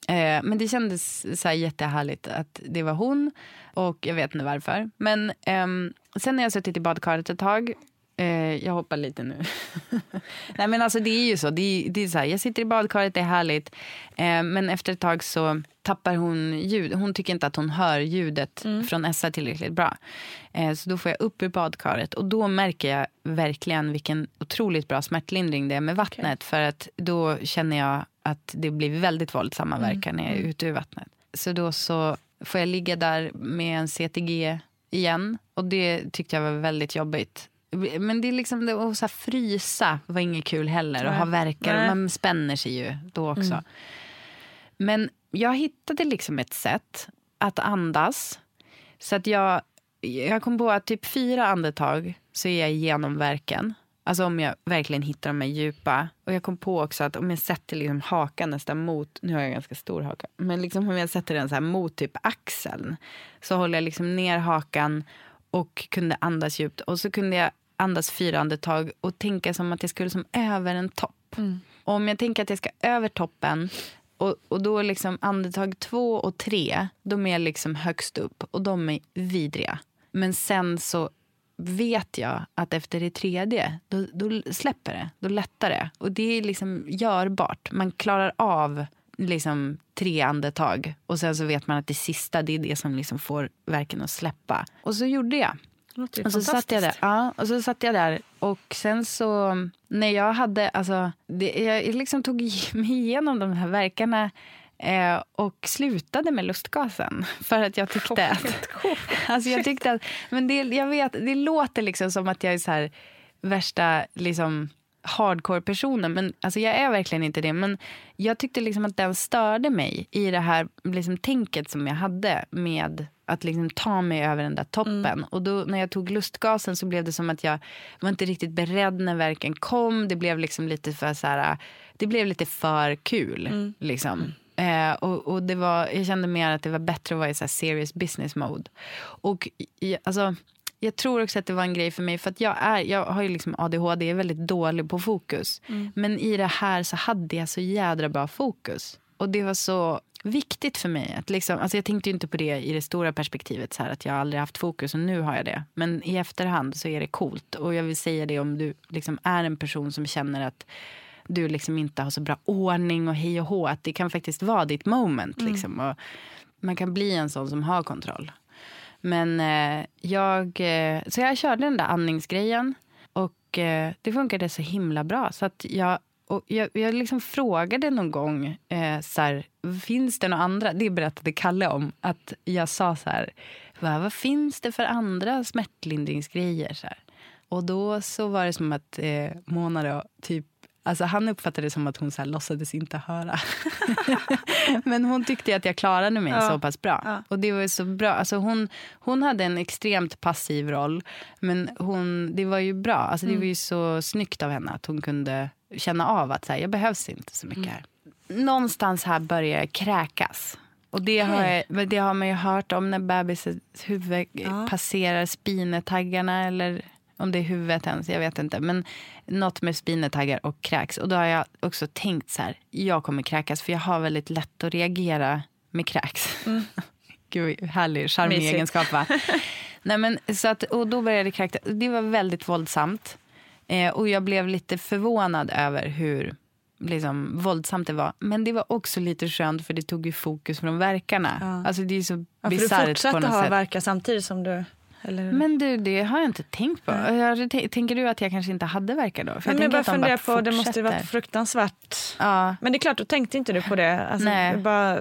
S2: Eh, men det kändes så här jättehärligt att det var hon. Och jag vet inte varför. Men ehm, sen har jag suttit i badkaret ett tag. Eh, jag hoppar lite nu. Nej men alltså det är ju så. Det är, det är så här, jag sitter i badkaret, det är härligt. Eh, men efter ett tag så tappar hon ljud. Hon tycker inte att hon hör ljudet från Essa tillräckligt bra. Eh, så då får jag upp ur badkaret. Och då märker jag verkligen vilken otroligt bra smärtlindring det är med vattnet. För att då känner jag att det blir väldigt våldsamma verkar när jag är ute ur vattnet. Så då så får jag ligga där med en CTG igen. Och det tyckte jag var väldigt jobbigt. Men det är liksom att så frysa var inget kul heller. Och ha verkar.
S1: Nej.
S2: Man spänner sig ju då också. Men jag hittade liksom ett sätt att andas. Så att jag, jag kom på att typ fyra andetag så är jag igenom verken. Alltså om jag verkligen hittar de här djupa. Och jag kom på också att om jag sätter liksom hakan nästan mot, nu har jag ganska stor haka, men liksom om jag sätter den så här mot typ axeln. Så håller jag liksom ner hakan och kunde andas djupt. Och så kunde jag andas fyra andetag och tänka som att jag skulle som över en topp. Och om jag tänker att jag ska över toppen och, och då liksom andetag två och tre, de är liksom högst upp och de är vidriga. Men sen så vet jag att efter det tredje, då, då släpper det. Då lättar det. Och det är liksom görbart. Man klarar av liksom tre andetag. Och sen så vet man att det sista, det är det som liksom får verken att släppa. Och så gjorde jag.
S1: Låter
S2: Och så satt jag där. Ja, och så satt jag där. Och sen så, när jag hade, alltså, det, jag liksom tog mig igenom de här verkarna eh, och slutade med lustgasen. För att jag tyckte att, alltså jag tyckte att, men det, jag vet, det låter liksom som att jag är så här värsta liksom hardcore-personen. Men alltså jag är verkligen inte det. Men jag tyckte liksom att den störde mig i det här liksom tänket som jag hade med att liksom ta mig över den där toppen. Och då när jag tog lustgasen så blev det som att jag var inte riktigt beredd när verken kom. Det blev liksom lite för så här, det blev lite för kul. Liksom. Eh, och, och det var, jag kände mer att det var bättre att vara i så serious business mode. Och i, alltså, jag tror också att det var en grej för mig. För att jag, är, jag har ju liksom ADHD, jag är väldigt dålig på fokus. Men i det här så hade jag så jädra bra fokus. Och det var så viktigt för mig. Att liksom, alltså jag tänkte inte på det i det stora perspektivet. Så här, att jag aldrig haft fokus och nu har jag det. Men i efterhand så är det coolt. Och jag vill säga det om du liksom är en person som känner att du liksom inte har så bra ordning och hej och hå. Att det kan faktiskt vara ditt moment. Liksom. Och man kan bli en sån som har kontroll. Men eh, jag, eh, så jag körde den där andningsgrejen och eh, det funkade så himla bra. Så att jag, och jag, jag liksom frågade någon gång, eh, så här, finns det några andra? Det berättade Kalle om. Att jag sa så här, Va, vad finns det för andra smärtlindringsgrejer? Så här. Och då så var det som att eh, Mona då, typ Alltså han uppfattade det som att hon så här låtsades inte höra. Men hon tyckte att jag klarade mig så pass bra. Och det var så bra. Alltså hon, hon hade en extremt passiv roll. Men hon, det var ju bra. Alltså det var ju så snyggt av henne att hon kunde känna av att så här, jag behövs inte så mycket här. Någonstans här börjar jag kräkas. Och det, har jag, det har man ju hört om när bebisens huvud passerar spinetaggarna eller om det är huvudet ens, jag vet inte. Men något med spinetaggar och kräks. Och då har jag också tänkt så här, jag kommer kräkas för jag har väldigt lätt att reagera med kräks. Gud, härlig, charmig egenskap va? Nej, men, så att, och då började det kräkas. Det var väldigt våldsamt. Eh, och jag blev lite förvånad över hur liksom, våldsamt det var. Men det var också lite skönt för det tog ju fokus från verkarna. Alltså det är så
S1: Ja, du
S2: bisarrt på
S1: fortsatte ha
S2: sätt.
S1: verkar samtidigt som du... Eller?
S2: Men du, det har jag inte tänkt på. Jag, t- tänker du att jag kanske inte hade verkar då? För
S1: men jag
S2: tänker
S1: bara funderar på, det måste ju varit
S2: fortsätter.
S1: fruktansvärt.
S2: Ja.
S1: Men det är klart, då tänkte inte du på det. Alltså,
S2: Nej.
S1: Bara,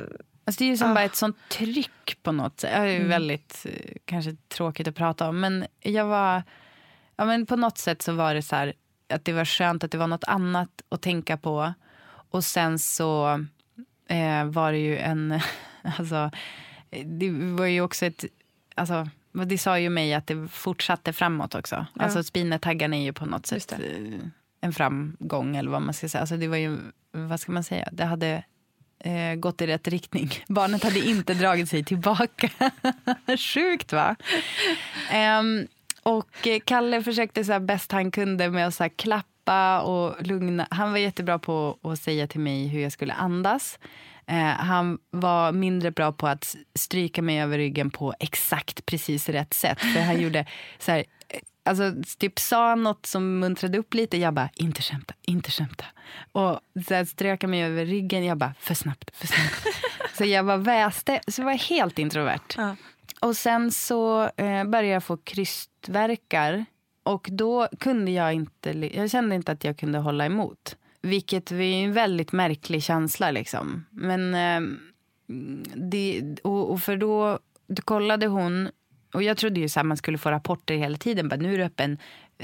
S2: Alltså det är ju som
S1: Ah.
S2: bara ett sånt tryck på något sätt. Det är
S1: Mm.
S2: väldigt eh, kanske tråkigt att prata om. Men jag var, ja men på något sätt så var det så här att det var skönt att det var något annat att tänka på. Och sen så eh, var det ju en, alltså det var ju också ett, alltså det sa ju mig att det fortsatte framåt också.
S1: Ja.
S2: Alltså spinetaggarna är ju på något
S1: Just
S2: sätt eh, en framgång eller vad man ska säga. Alltså det var ju, vad ska man säga, det hade eh, gått i rätt riktning. Barnet hade inte dragit sig tillbaka. Sjukt va? Ehm, och eh, Kalle försökte så här bäst han kunde med att så här klappa och lugna. Han var jättebra på att säga till mig hur jag skulle andas. Eh, han var mindre bra på att stryka mig över ryggen på exakt precis rätt sätt. För han gjorde så här, eh, alltså typ sa något som muntrade upp lite. Jag bara, inte skämta, inte skämta. Och så här, strök han mig över ryggen. Jag bara, för snabbt, för snabbt. så jag bara väste, så jag var helt introvert. Och sen så eh, började jag få krystverkar. Och då kunde jag inte, jag kände inte att jag kunde hålla emot. Vilket är en väldigt märklig känsla liksom. Men eh, det, och, och för då, då kollade hon, och jag trodde ju så här, man skulle få rapporter hela tiden. Bara, nu är du öppen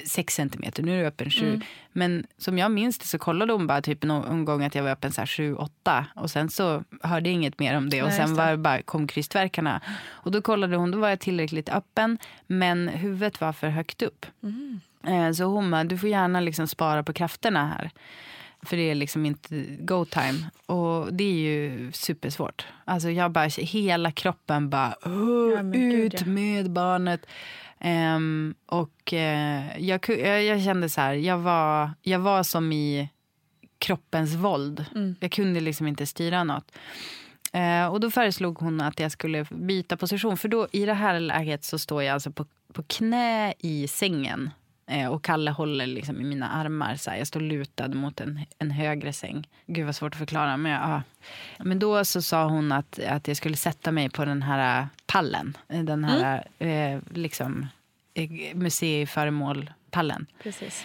S2: 6 centimeter, nu är du öppen 7.
S1: Mm.
S2: Men som jag minns det så kollade hon bara typ någon gång att jag var öppen 7-8. Och sen så hörde jag inget mer om det. Och
S1: Nej,
S2: sen
S1: det.
S2: var bara, kom krystverkarna. Och då kollade hon, då var jag tillräckligt öppen. Men huvudet var för högt upp.
S1: Mm.
S2: Eh, Så hon bara, du får gärna liksom spara på krafterna här. För det är liksom inte go time. Och det är ju supersvårt. Alltså jag bara, hela kroppen bara, "Åh,
S1: Ja, men gud,
S2: ut
S1: ja.
S2: med barnet. Ehm, och eh, jag, jag, jag kände så här, jag var, jag var som i kroppens våld.
S1: Mm.
S2: Jag kunde liksom inte styra något. Eh, och då föreslog hon att jag skulle byta position. För då i det här läget så står jag alltså på, på knä i sängen. Eh, och Kalle håller liksom i mina armar. Så här. Jag står lutad mot en, en högre säng. Gud vad svårt att förklara. Men, ja. men då så sa hon att, att jag skulle sätta mig på den här pallen. Den här eh, liksom, museiföremålpallen.
S1: Precis.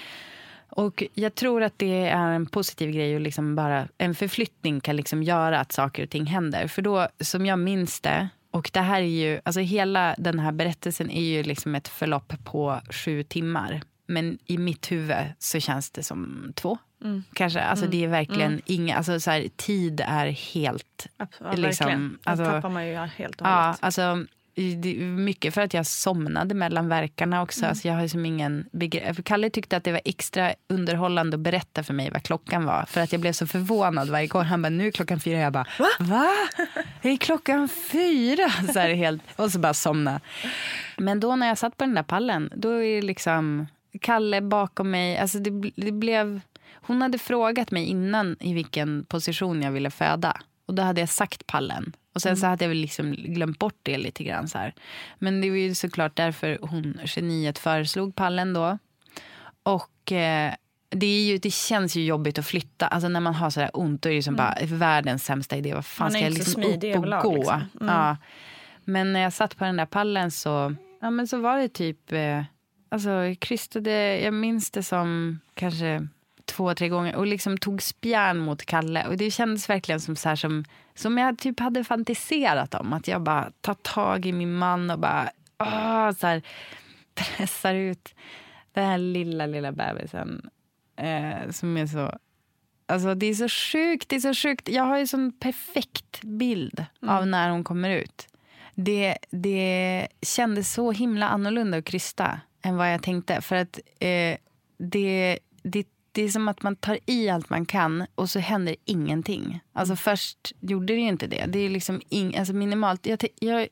S2: Och jag tror att det är en positiv grej och liksom bara en förflyttning kan liksom göra att saker och ting händer. För då, som jag minns det, och det här är ju, alltså hela den här berättelsen är ju liksom ett förlopp på sju timmar. Men i mitt huvud så känns det som två.
S1: Mm.
S2: Kanske, alltså
S1: Mm.
S2: det är verkligen
S1: Mm.
S2: inga, alltså så här, tid är helt...
S1: Ja,
S2: liksom,
S1: verkligen.
S2: Alltså-
S1: tappar man ju helt och
S2: Ja,
S1: hållet.
S2: alltså det är mycket för att jag somnade mellan verkarna också.
S1: Mm.
S2: Alltså jag har liksom ingen begrepp. Kalle tyckte att det var extra underhållande att berätta för mig vad klockan var. För att jag blev så förvånad varje gång. Han bara, nu är klockan fyra. Jag bara, va? Va? Är klockan fyra? Så här helt, och så bara somna. Men då när jag satt på den där pallen, då är det liksom Kalle bakom mig. Alltså det, det blev, hon hade frågat mig innan i vilken position jag ville föda. Och då hade jag sagt pallen. Och sen så hade jag väl liksom glömt bort det lite grann. Så här. Men det var ju såklart därför hon, geniet, föreslog pallen då. Och eh, det, är ju, det känns ju jobbigt att flytta. Alltså när man har så där ont, då är det som bara världens sämsta idé. Vad fan
S1: Man är
S2: ska jag liksom upp och
S1: överlag,
S2: gå?
S1: liksom. Mm.
S2: Ja. Men när jag satt på den där pallen så, ja, men så var det typ... Eh, alltså, krystade, jag minns det som kanske två, tre gånger och liksom tog spjärn mot Kalle. Och Det kändes verkligen som, så här, som, som jag typ hade fantiserat om. Att jag bara tar tag i min man och bara åh, så här, pressar ut den här lilla, lilla bebisen. Eh, som är så... Alltså det är så sjukt, det är så sjukt. Jag har ju sån perfekt bild av när hon kommer ut. Det, det kändes så himla annorlunda att krysta än vad jag tänkte. För att eh, det, det, det är som att man tar i allt man kan och så händer ingenting. Alltså först gjorde det ju inte det. Det är liksom ing, alltså minimalt. Jag, jag,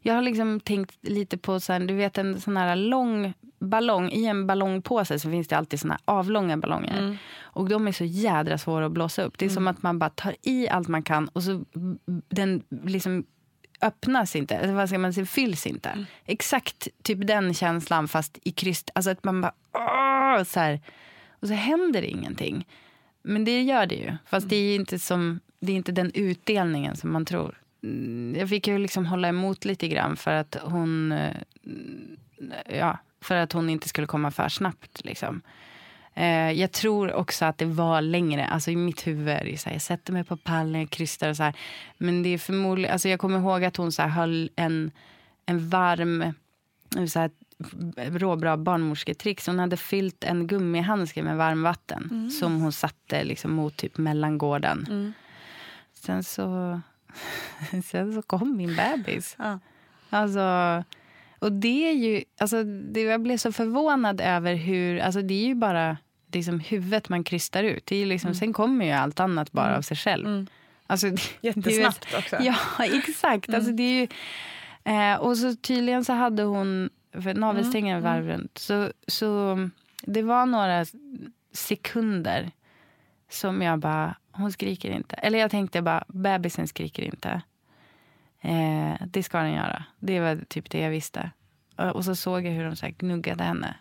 S2: jag har liksom tänkt lite på så här, du vet en sån här lång ballong. I en ballongpåse så finns det alltid såna här avlånga ballonger.
S1: Mm.
S2: Och de är så jädra svåra att blåsa upp. Det är som att man bara tar i allt man kan och så den liksom öppnas inte, eller vad ska man säga, fylls inte. Exakt typ den känslan fast i kryst. Alltså att man bara åh, så här. Och så händer det ingenting. Men det gör det ju. Fast det är inte, som, det är inte den utdelningen som man tror. Mm, jag fick ju liksom hålla emot lite grann för att hon... Eh, ja, för att hon inte skulle komma för snabbt. Liksom. Eh, jag tror också att det var längre. Alltså I mitt huvud är det så här, jag sätter mig på pallen, jag krystar och så här. Men det är förmodligen, alltså jag kommer ihåg att hon så här höll en, en varm, så här, råbra barnmorsketricks. Hon hade fyllt en gummihandske med varmvatten
S1: Mm.
S2: som hon satte liksom mot typ mellangården.
S1: Mm.
S2: Sen så, sen så kom min bebis.
S1: Ja.
S2: Alltså, och det är ju, alltså, det, jag blev så förvånad över hur, alltså det är ju bara liksom huvudet man krystar ut. Det är liksom, Sen kommer ju allt annat bara av sig själv. Alltså, det,
S1: Jättesnabbt också.
S2: Ja, exakt. Alltså, det är ju, eh, och så tydligen så hade hon, för navelsträngen är varv runt, så, så det var några sekunder som jag bara, hon skriker inte. Eller jag tänkte bara, bebisen skriker inte. Eh, det ska den göra. Det var typ det jag visste. Och, och så såg jag hur de så här gnuggade henne.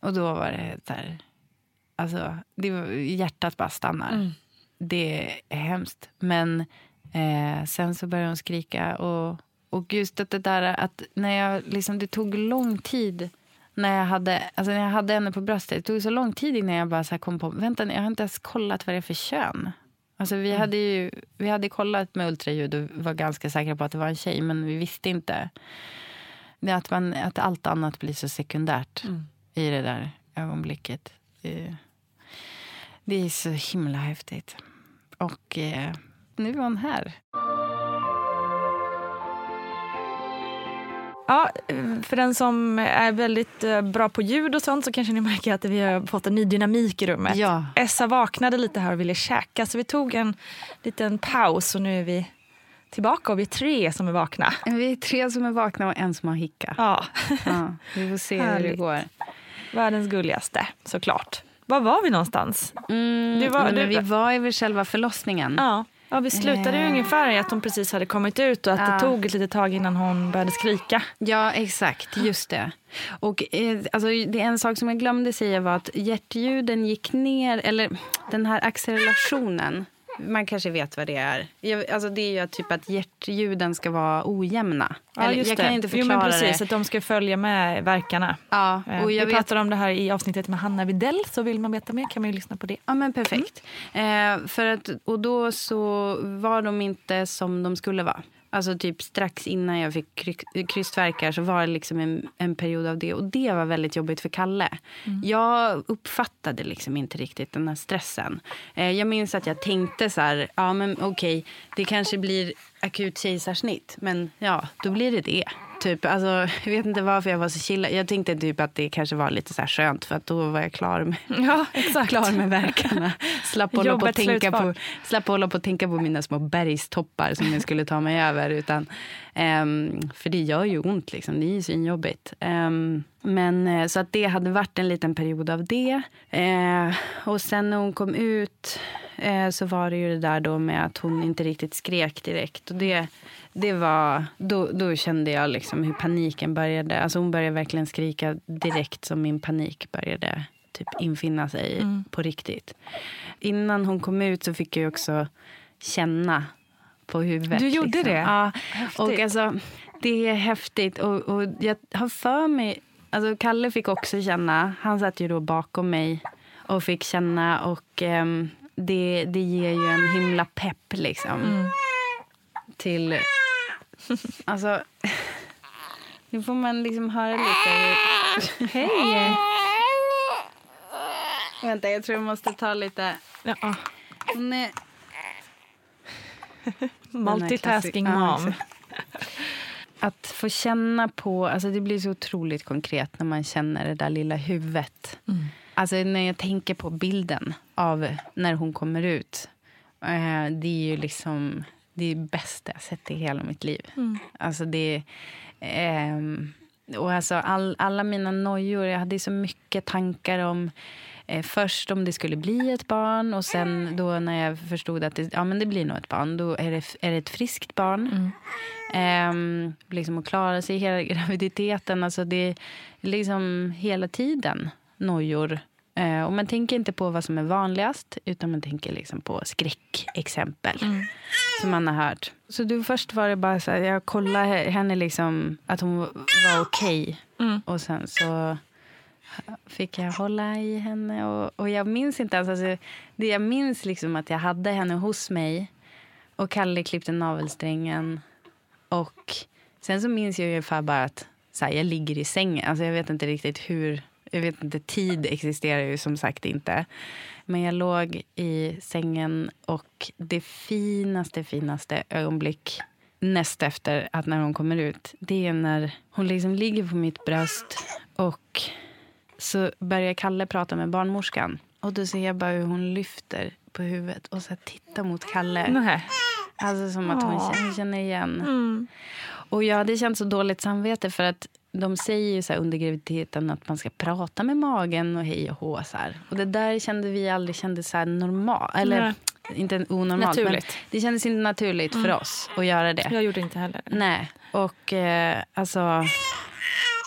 S2: Och då var det så här... Alltså, det var, hjärtat bara stannar. Det är hemskt. Men eh, sen så började hon skrika. Och, och just att det där att när jag liksom, det tog lång tid när jag hade, alltså när jag hade henne på bröstet. Det tog så lång tid innan jag bara så kom på, vänta jag har inte ens kollat vad det är för kön. Alltså vi, hade ju, vi hade kollat med ultraljud och var ganska säkra på att det var en tjej, men vi visste inte. Att, man, att allt annat blir så sekundärt i det där ögonblicket. Det, det är så himla häftigt. Och eh, nu är hon här.
S1: Ja, för den som är väldigt eh, bra på ljud och sånt så kanske ni märker att vi har fått en ny dynamik i rummet.
S2: Ja.
S1: Essa vaknade lite här och ville käka så vi tog en liten paus och nu är vi tillbaka och vi är tre som är vakna.
S2: Vi är tre som är vakna och en som har hicka.
S1: Ja,
S2: Ja, vi får se hur det går.
S1: världens gulligaste såklart. Var var vi någonstans?
S2: Mm,
S1: var-
S2: men
S1: du-
S2: vi var vid själva förlossningen.
S1: Ja, ja vi slutade ju
S2: Eh.
S1: ungefär i att hon precis hade kommit ut och att
S2: Ja.
S1: det tog ett litet tag innan hon började skrika.
S2: Ja, exakt. Just det. Och eh, alltså, det är en sak som jag glömde säga var att hjärtljuden gick ner, eller den här accelerationen. Man kanske vet vad det är. Jag, alltså, det är ju typ att hjärtljuden ska vara ojämna.
S1: Ja,
S2: eller, jag
S1: det.
S2: kan inte
S1: jo,
S2: förklara
S1: men precis,
S2: det.
S1: att de ska följa med verkarna.
S2: Ja,
S1: Eh,
S2: och jag
S1: vi
S2: vet
S1: pratade om det här i avsnittet med Hanna Videll, så vill man veta mer kan man ju lyssna på det.
S2: Ja, men perfekt. Eh, för att, och då så var de inte som de skulle vara. Alltså typ strax innan jag fick kry- krystvärkar så var det liksom en, en period av det. Och det var väldigt jobbigt för Kalle. Jag uppfattade liksom inte riktigt den här stressen. Eh, jag minns att jag tänkte så här, ja men okej, det kanske blir akut kejsarsnitt. Men ja, då blir det det. Typ, alltså, jag vet inte varför jag var så chilla. Jag tänkte typ att det kanske var lite så här skönt för att då var jag klar med,
S1: Ja, exakt.
S2: klar med verkarna. Slapp hålla, på tänka på, slapp hålla på att tänka på mina små bergstoppar som jag skulle ta mig över. Utan, ehm, för det gör ju ont, liksom. det är ju svinjobbigt. Um, men eh, så att det hade varit en liten period av det. Eh, och sen när hon kom ut eh, så var det ju det där då med att hon inte riktigt skrek direkt. Och det, det var, då, då kände jag liksom hur paniken började. Alltså hon började verkligen skrika direkt som min panik började typ infinna sig på riktigt. Innan hon kom ut så fick jag också känna på huvudet.
S1: Du gjorde
S2: liksom.
S1: det?
S2: Ja.
S1: Häftigt.
S2: Och alltså, det är häftigt. Och, och jag har för mig... Alltså Kalle fick också känna. Han satt ju då bakom mig och fick känna. Och ehm, det, det ger ju en himla pepp liksom.
S1: Mm.
S2: Till... Alltså... Nu får man liksom höra lite.
S1: Hej!
S2: Vänta, jag tror jag måste ta lite...
S1: Ja,
S2: är...
S1: multitasking mom.
S2: Att få känna på... Alltså det blir så otroligt konkret när man känner det där lilla huvudet. Alltså när jag tänker på bilden av när hon kommer ut. Eh, det är ju liksom det är det bästa jag sett i hela mitt liv. Alltså det... ehm, och alltså all, alla mina nojor, jag hade så mycket tankar om eh, först om det skulle bli ett barn och sen då när jag förstod att det, ja, men det blir nog ett barn, då är det, är det ett friskt barn. Ehm, liksom att klara sig hela graviditeten, alltså det är liksom hela tiden nojor. Eh, och man tänker inte på vad som är vanligast utan man tänker liksom på skräckexempel som man har hört. Så då först var det bara så här, jag kollade henne liksom att hon var okej
S1: Mm.
S2: Och sen så fick jag hålla i henne. Och, och jag minns inte ens... Alltså, det jag minns liksom att jag hade henne hos mig och Kalle klippte navelsträngen. Och sen så minns jag ungefär bara att så här, jag ligger i sängen. Alltså, jag vet inte riktigt hur... Jag vet inte, tid existerar ju som sagt inte. Men jag låg i sängen och det finaste, finaste ögonblick näst efter att när hon kommer ut, det är när hon liksom ligger på mitt bröst och så börjar Kalle prata med barnmorskan. Och då ser jag bara hur hon lyfter på huvudet och så tittar mot Kalle.
S1: Nej.
S2: Alltså som att hon känner igen.
S1: Mm.
S2: Och jag hade känt så dåligt samvete för att de säger ju så under graviditeten att man ska prata med magen och hej och hå. Så här. Och det där kände vi aldrig kändes så normalt. Eller
S1: Nej.
S2: inte onormalt.
S1: Naturligt.
S2: Men det kändes inte naturligt för
S1: Mm.
S2: oss att göra det.
S1: Jag gjorde inte heller.
S2: Nej. Och eh, alltså...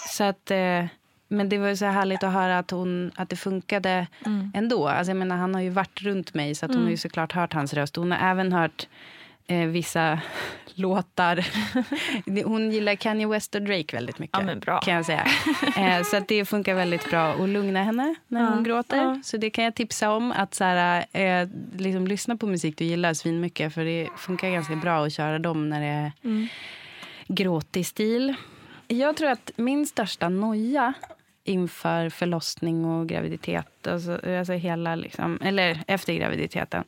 S2: Så att... Eh, men det var ju så härligt att höra att, hon, att det funkade
S1: Mm.
S2: ändå. Alltså jag menar, han har ju varit runt mig så att hon
S1: Mm.
S2: har ju såklart hört hans röst. Hon har även hört eh, vissa låtar. Hon gillar Kanye West och Drake väldigt mycket.
S1: Ja.
S2: Kan jag säga. Eh, så att det funkar väldigt bra att lugna henne när
S1: Ja,
S2: hon gråter.
S1: ja.
S2: Så det kan jag tipsa om. Att så här, eh, liksom, lyssna på musik du gillar svinmycket. För det funkar ganska bra att köra dem när det är
S1: Mm.
S2: gråtig stil. Jag tror att min största noja inför förlossning och graviditet, alltså, alltså hela liksom, eller efter graviditeten,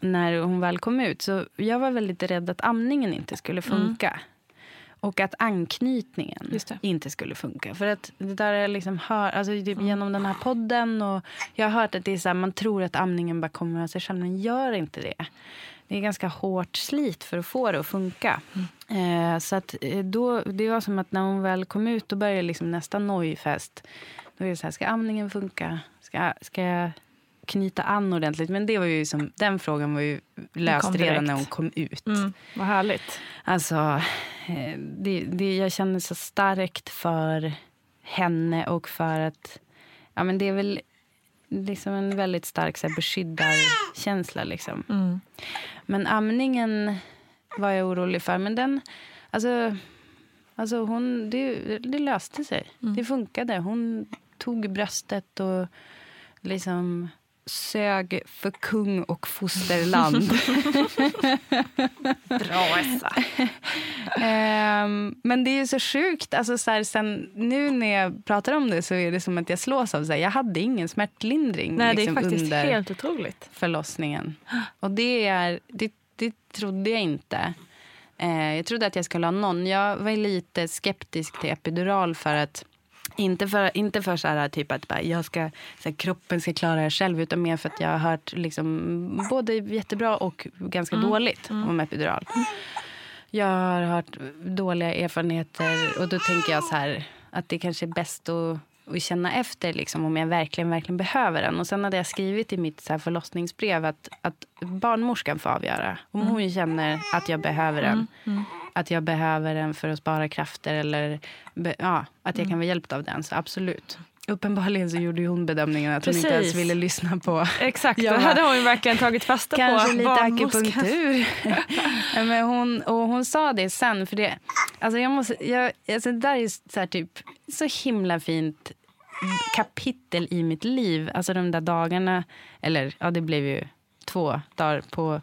S2: när hon väl kom ut. Så jag var väldigt rädd att amningen inte skulle funka. Och att anknytningen inte skulle funka. För att det där jag liksom hör, alltså typ genom den här podden och jag har hört att det är så här, man tror att amningen bara kommer av sig själv, men gör inte det. Det är ganska hårt slit för att få det att funka. Eh, så att eh, då, det var som att när hon väl kom ut, då började liksom nästa nojfest. Då är det så här, ska amningen funka? Ska, ska jag knyta an ordentligt? Men det var ju som, den frågan var ju löst redan
S1: direkt.
S2: när hon kom ut.
S1: Mm. Vad härligt.
S2: Alltså, eh, det, det, jag känner så starkt för henne och för att... Ja, men det är väl liksom en väldigt stark så här, beskyddarkänsla. Liksom.
S1: Mm.
S2: Men amningen var jag orolig för. Men den... Alltså, alltså hon, det, det löste sig.
S1: Mm.
S2: Det funkade. Hon tog bröstet och liksom sög för kung och fosterland.
S1: Bra, Essa.
S2: Ehm, men det är så sjukt. Alltså, så här, sen, nu när jag pratar om det så är det som att jag slås av så här, jag hade ingen smärtlindring
S1: Nej, det är
S2: liksom,
S1: faktiskt
S2: under
S1: helt otroligt.
S2: förlossningen. Och det, är, det, det trodde jag inte. Eh, jag trodde att jag skulle ha någon. Jag var lite skeptisk till epidural för att inte för, inte för så här, typ att bara, jag ska, så här, kroppen ska klara det själv utan mer för att jag har hört liksom, både jättebra och ganska
S1: Mm.
S2: dåligt om epidural. Jag har hört dåliga erfarenheter och då tänker jag så här att det kanske är bäst att, att känna efter liksom, om jag verkligen, verkligen behöver den. Och sen hade jag skrivit i mitt så här, förlossningsbrev att, att barnmorskan får avgöra om
S1: Mm.
S2: hon känner att jag behöver den. Att jag behöver den för att spara krafter eller be, ja, att jag kan vara hjälpt av den. Så absolut. Uppenbarligen så gjorde hon bedömningen att hon inte ens
S1: Precis.
S2: ville lyssna på
S1: Exakt,
S2: bara-
S1: hade hon verkligen tagit fasta
S2: Kanske
S1: på
S2: lite
S1: barnmorskan.
S2: akupunktur. Men hon, och hon sa det sen. För det, alltså jag måste, jag, alltså det där är så, typ, så himla fint kapitel i mitt liv. Alltså de där dagarna, eller ja det blev ju två dagar på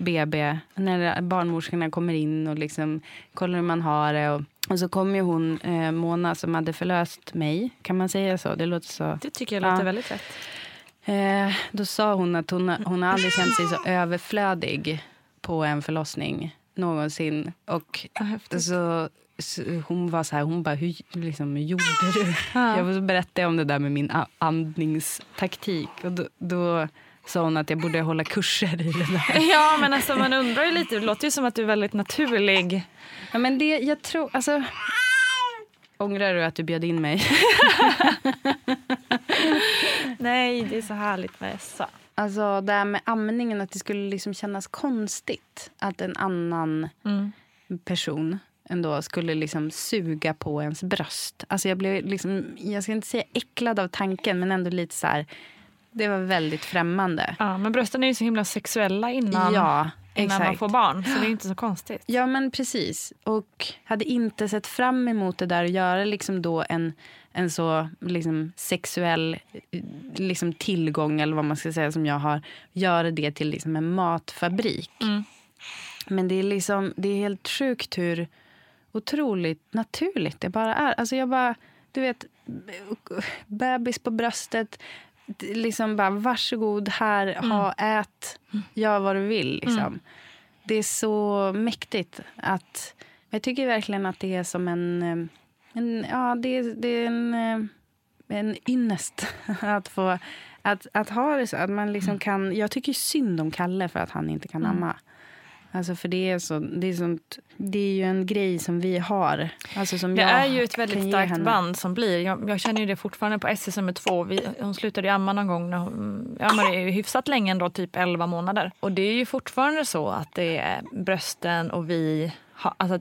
S2: BB. När barnmorskorna kommer in och liksom kollar hur man har det. Och, och så kom ju hon, eh, Mona, som hade förlöst mig. Kan man säga så? Det låter så.
S1: Det tycker jag låter
S2: Ja.
S1: väldigt rätt.
S2: Eh, då sa hon att hon, hon har aldrig känt sig så överflödig på en förlossning någonsin. Och så, så hon var så här, hon bara, hur liksom, gjorde du?
S1: Ja.
S2: Jag berättade om det där med min andningstaktik. Och då, då sa hon att jag borde hålla kurser i det där.
S1: Ja, men alltså man undrar ju lite. Det låter ju som att du är väldigt naturlig.
S2: Ja, men det, jag tror, alltså... Ångrar du att du bjöd in mig?
S1: Nej, det är så härligt med Essa.
S2: Alltså det här med amningen, att det skulle liksom kännas konstigt att en annan
S1: Mm.
S2: person ändå skulle liksom suga på ens bröst. Alltså jag blev liksom, jag ska inte säga äcklad av tanken, men ändå lite så här, det var väldigt främmande.
S1: Ja, men brösten är ju så himla sexuella innan.
S2: Ja,
S1: innan man får barn. Så det är inte så konstigt.
S2: Ja, men precis. Och hade inte sett fram emot det där och göra liksom då en, en så liksom sexuell liksom tillgång, eller vad man ska säga, som jag har. Göra det till liksom en matfabrik.
S1: Mm.
S2: Men det är, liksom, det är helt sjukt hur otroligt naturligt det bara är. Alltså jag bara, du vet, bebis på bröstet. Liksom bara, varsågod, här, ha, ät, gör vad du vill. Liksom.
S1: Mm.
S2: Det är så mäktigt. att Jag tycker verkligen att det är som en... eh, en ja, det det är en, eh, en ynnest att få... Att, att ha det så. Att man liksom kan, jag tycker synd om Kalle för att han inte kan
S1: Mm.
S2: amma. Alltså för det är, så, det, är sånt, det är ju en grej som vi har. Alltså som
S1: Det
S2: jag
S1: är ju ett väldigt starkt band som blir. Jag, jag känner ju det fortfarande på SS nummer två. Vi, hon slutade ju amma någon gång när hon ammade ju hyfsat länge ändå, typ 11 månader. Och det är ju fortfarande så att det är brösten och vi, ha, alltså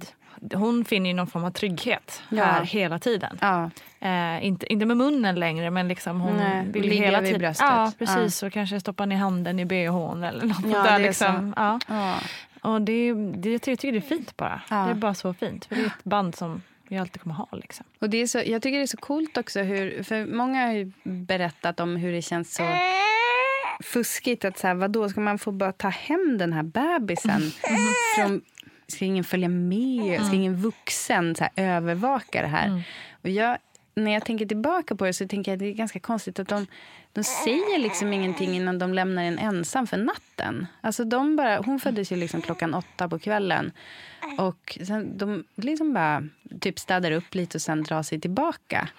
S1: hon finner ju någon form av trygghet
S2: Ja.
S1: här hela tiden.
S2: Ja.
S1: Eh, inte, inte med munnen längre men liksom hon
S2: Nej,
S1: vill
S2: ligga
S1: hela tiden.
S2: bröstet.
S1: Ja precis och kanske stoppa ner handen i bhn eller något
S2: Ja,
S1: där.
S2: är
S1: Liksom.
S2: så.
S1: Ja.
S2: Ja.
S1: Och det, det, jag tycker det är fint bara.
S2: Ja.
S1: Det är bara så fint. För det är ett band som vi alltid kommer ha. Liksom.
S2: Och det är så, jag tycker det är så coolt också hur, för många har ju berättat om hur det känns så fuskigt att så här, vadå, ska man få bara ta hem den här bebisen? Från, ska ingen följa med? Ska ingen vuxen så här, övervaka det här? Och jag, när jag tänker tillbaka på det så tänker jag att det är ganska konstigt att de, de säger liksom ingenting innan de lämnar en ensam för natten. Alltså de bara, hon föddes ju liksom klockan åtta på kvällen. Och sen, de liksom bara typ städar upp lite och sen drar sig tillbaka.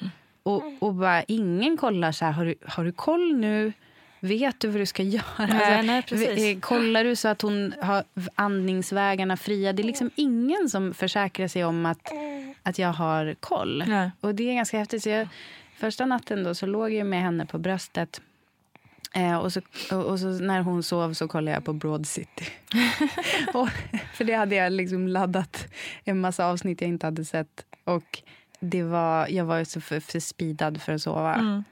S2: Och, och bara ingen kollar så här, har du, har du koll nu? Vet du vad du ska göra?
S1: Nej, nej, precis.
S2: v- eh, kollar du så att hon har andningsvägarna fria? Det är liksom ingen som försäkrar sig om att, att jag har koll.
S1: Nej.
S2: Och det är ganska häftigt. Så jag, första natten då så låg jag med henne på bröstet. Eh, och, så, och, så när hon sov så kollade jag på Broad City. och, för det hade jag liksom laddat en massa avsnitt jag inte hade sett. Och det var, jag var ju så för, för speedad för att sova.
S1: Mm.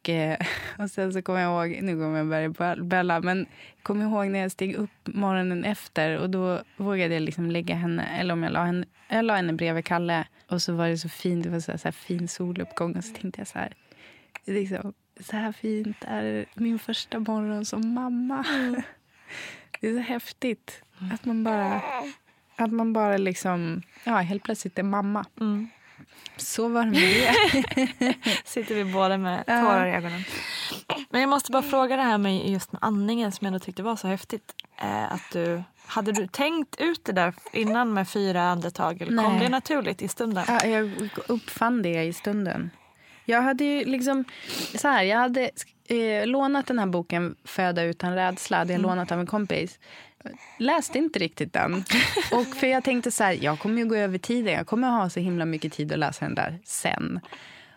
S2: Och, eh, och sen så kommer jag ihåg, nu kommer jag börja bö- bölla, men kommer ihåg när jag steg upp morgonen efter och då vågade jag liksom lägga henne, eller om jag la henne, jag la henne bredvid Kalle och så var det så fint, det var så här, så här fin soluppgång och så tänkte jag så här, liksom, så här fint är min första morgon som mamma. Det är så häftigt att man bara, att man bara liksom, ja helt plötsligt är mamma.
S1: Mm.
S2: Så var det med det.
S1: Sitter vi båda med tårar i ögonen. Men jag måste bara fråga det här med just med andningen som jag ändå tyckte var så häftigt. Eh, att du, hade du tänkt ut det där innan med fyra andetag? Eller kom
S2: Nej.
S1: det naturligt i stunden?
S2: Ja, jag uppfann det i stunden. Jag hade ju liksom... Så här, jag hade eh, lånat den här boken Föda utan rädsla. Det jag lånat av en kompis. Läste inte riktigt den. Och för jag tänkte så här, jag kommer ju gå över tiden. Jag kommer ha så himla mycket tid att läsa den där sen.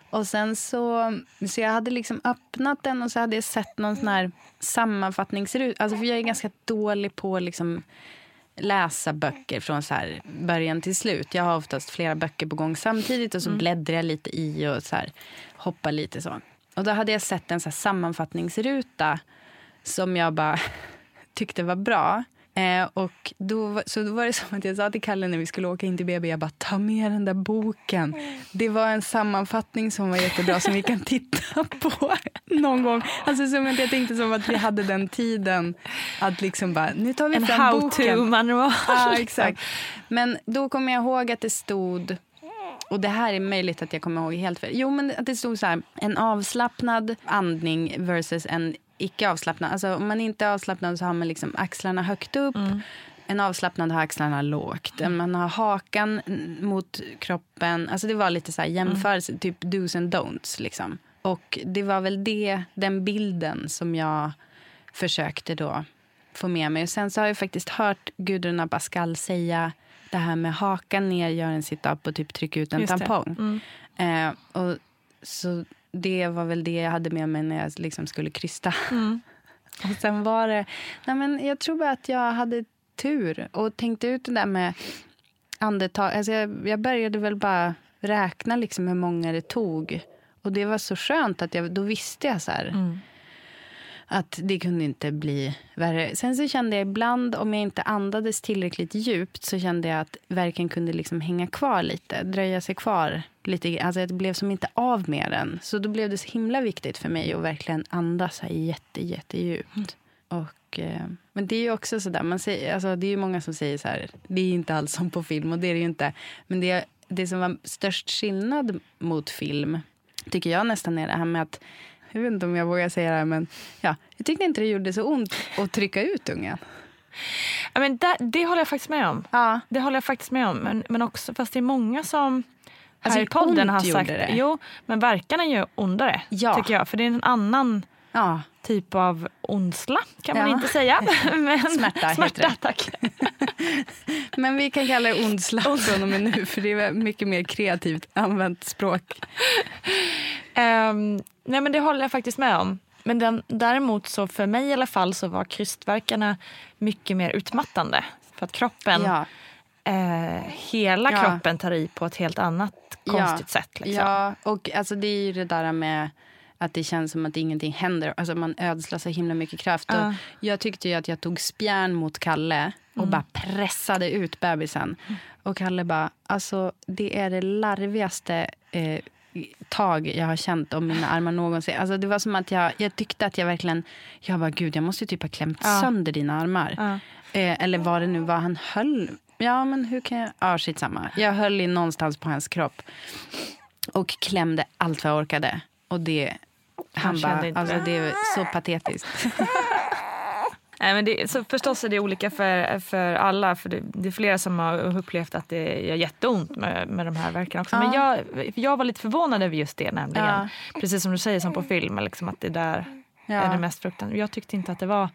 S2: Och sen så, så jag hade liksom öppnat den och så hade jag sett någon sån här sammanfattningsrut. Alltså för jag är ganska dålig på att liksom läsa böcker från så här början till slut. Jag har oftast flera böcker på gång samtidigt och så bläddrar jag lite i och så här hoppar lite så. Och då hade jag sett en så här sammanfattningsruta som jag bara tyckte var bra. Eh, och då, så då var det som att jag sa till Kalle när vi skulle åka in till BB, jag bara ta med den där boken. Det var en sammanfattning som var jättebra som vi kan titta på någon gång. Alltså som att jag tänkte som att vi hade den tiden att liksom bara, nu tar vi
S1: En
S2: fram boken.
S1: how-to-manual.
S2: Ja, exakt. Men då kommer jag ihåg att det stod och det här är möjligt att jag kommer ihåg helt fel. Jo, men att det stod så här, en avslappnad andning versus en icke avslappnad. Alltså om man inte är avslappnad så har man liksom axlarna högt upp. En avslappnad har axlarna lågt. Man har hakan mm, mot kroppen. Alltså det var lite så här jämförelse, typ dos and don'ts liksom. Och det var väl det, den bilden som jag försökte då få med mig. Och sen så har jag faktiskt hört Gudrun Abascal säga det här med hakan ner, gör en sit-up och typ tryck ut en
S1: Just
S2: tampong. Eh, och så det var väl det jag hade med mig när jag liksom skulle krysta. och sen var det... Nej men jag tror bara att jag hade tur och tänkte ut det där med andetag. Alltså jag, jag började väl bara räkna liksom hur många det tog. Och det var så skönt att jag, då visste jag så här. Att det kunde inte bli värre. Sen så kände jag ibland, om jag inte andades tillräckligt djupt så kände jag att verken kunde liksom hänga kvar lite, dröja sig kvar lite. Alltså det blev som inte av med den. Så då blev det så himla viktigt för mig att verkligen andas här jätte, jättedjupt. Och, eh, men det är ju också så där, man säger, alltså det är ju många som säger så här, det är inte alls som på film och det är det ju inte. Men det, det som var störst skillnad mot film tycker jag nästan är det här med att jag vet inte om jag vågar säga det här, men ja, jag tyckte inte det gjorde så ont att trycka ut ungen.
S1: Ja, men det, det håller jag faktiskt med om.
S2: Ja.
S1: Det håller jag faktiskt med om. Men, men också, fast det är många som
S2: Alltså,
S1: i podden har sagt...
S2: det.
S1: Jo, men verkarna gör ondare,
S2: Ja.
S1: tycker jag. För det är en annan
S2: Ja.
S1: typ av ondsla, kan man
S2: Ja.
S1: inte säga. men,
S2: Smärta
S1: smärta tack.
S2: Men vi kan kalla det ondsla från och med nu, för det är mycket mer kreativt använt språk.
S1: Ehm, nej, men det håller jag faktiskt med om. Men den, däremot så för mig i alla fall så var krystverkarna mycket mer utmattande. För att kroppen,
S2: Ja.
S1: Eh, hela
S2: Ja.
S1: kroppen tar i på ett helt annat konstigt sätt. Liksom.
S2: Ja, och alltså det är ju det där med att det känns som att ingenting händer. Alltså man ödslar så himla mycket kraft.
S1: Ja.
S2: Och jag tyckte ju att jag tog spjärn mot Kalle och
S1: Mm.
S2: bara pressade ut bebisen. Och Kalle bara, alltså det är det larvigaste eh, tag jag har känt om mina armar någonsin. Alltså det var som att jag, jag tyckte att jag verkligen, jag bara gud jag måste ju typ ha klämt
S1: Ja.
S2: sönder dina armar.
S1: Ja.
S2: Eh, eller vad det nu var han höll. Ja men hur kan jag, ja skitsamma. Jag höll i någonstans på hans kropp. Och klämde allt vad jag orkade. Och det, han,
S1: Han
S2: bara,
S1: inte
S2: alltså
S1: det.
S2: är så patetiskt.
S1: Nej, men det, så förstås är det olika för, för alla. För det, det är flera som har upplevt att det gör jätteont med, med de här verkarna också. Men jag, jag var lite förvånad över just det nämligen.
S2: Ja.
S1: Precis som du säger som på film, liksom att det där
S2: Ja.
S1: är det mest fruktansvärda. Jag tyckte inte att det var...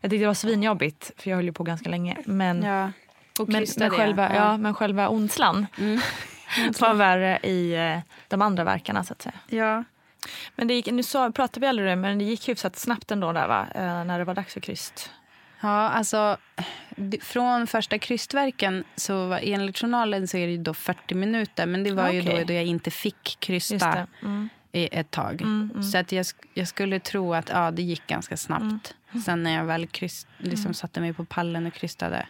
S1: Jag tyckte det var svinjobbigt, för jag höll ju på ganska länge. Men,
S2: Ja. Och
S1: men, men, själva, ja.
S2: Ja. Mm.
S1: men själva ondslan var värre i eh, de andra verkarna så att säga.
S2: Ja.
S1: Men det gick, nu så, pratade vi aldrig om det, men det gick hyfsat snabbt ändå där va? Eh, när det var dags för kryst.
S2: Ja, alltså från första krystverken så var, enligt journalen så är det ju då 40 minuter. Men det var ju
S1: Okej.
S2: då, då jag inte fick krysta.
S1: Mm.
S2: i ett tag. Så att jag, jag skulle tro att ja, det gick ganska snabbt.
S1: Mm.
S2: Sen när jag väl kryst, liksom satte mig på pallen och krystade.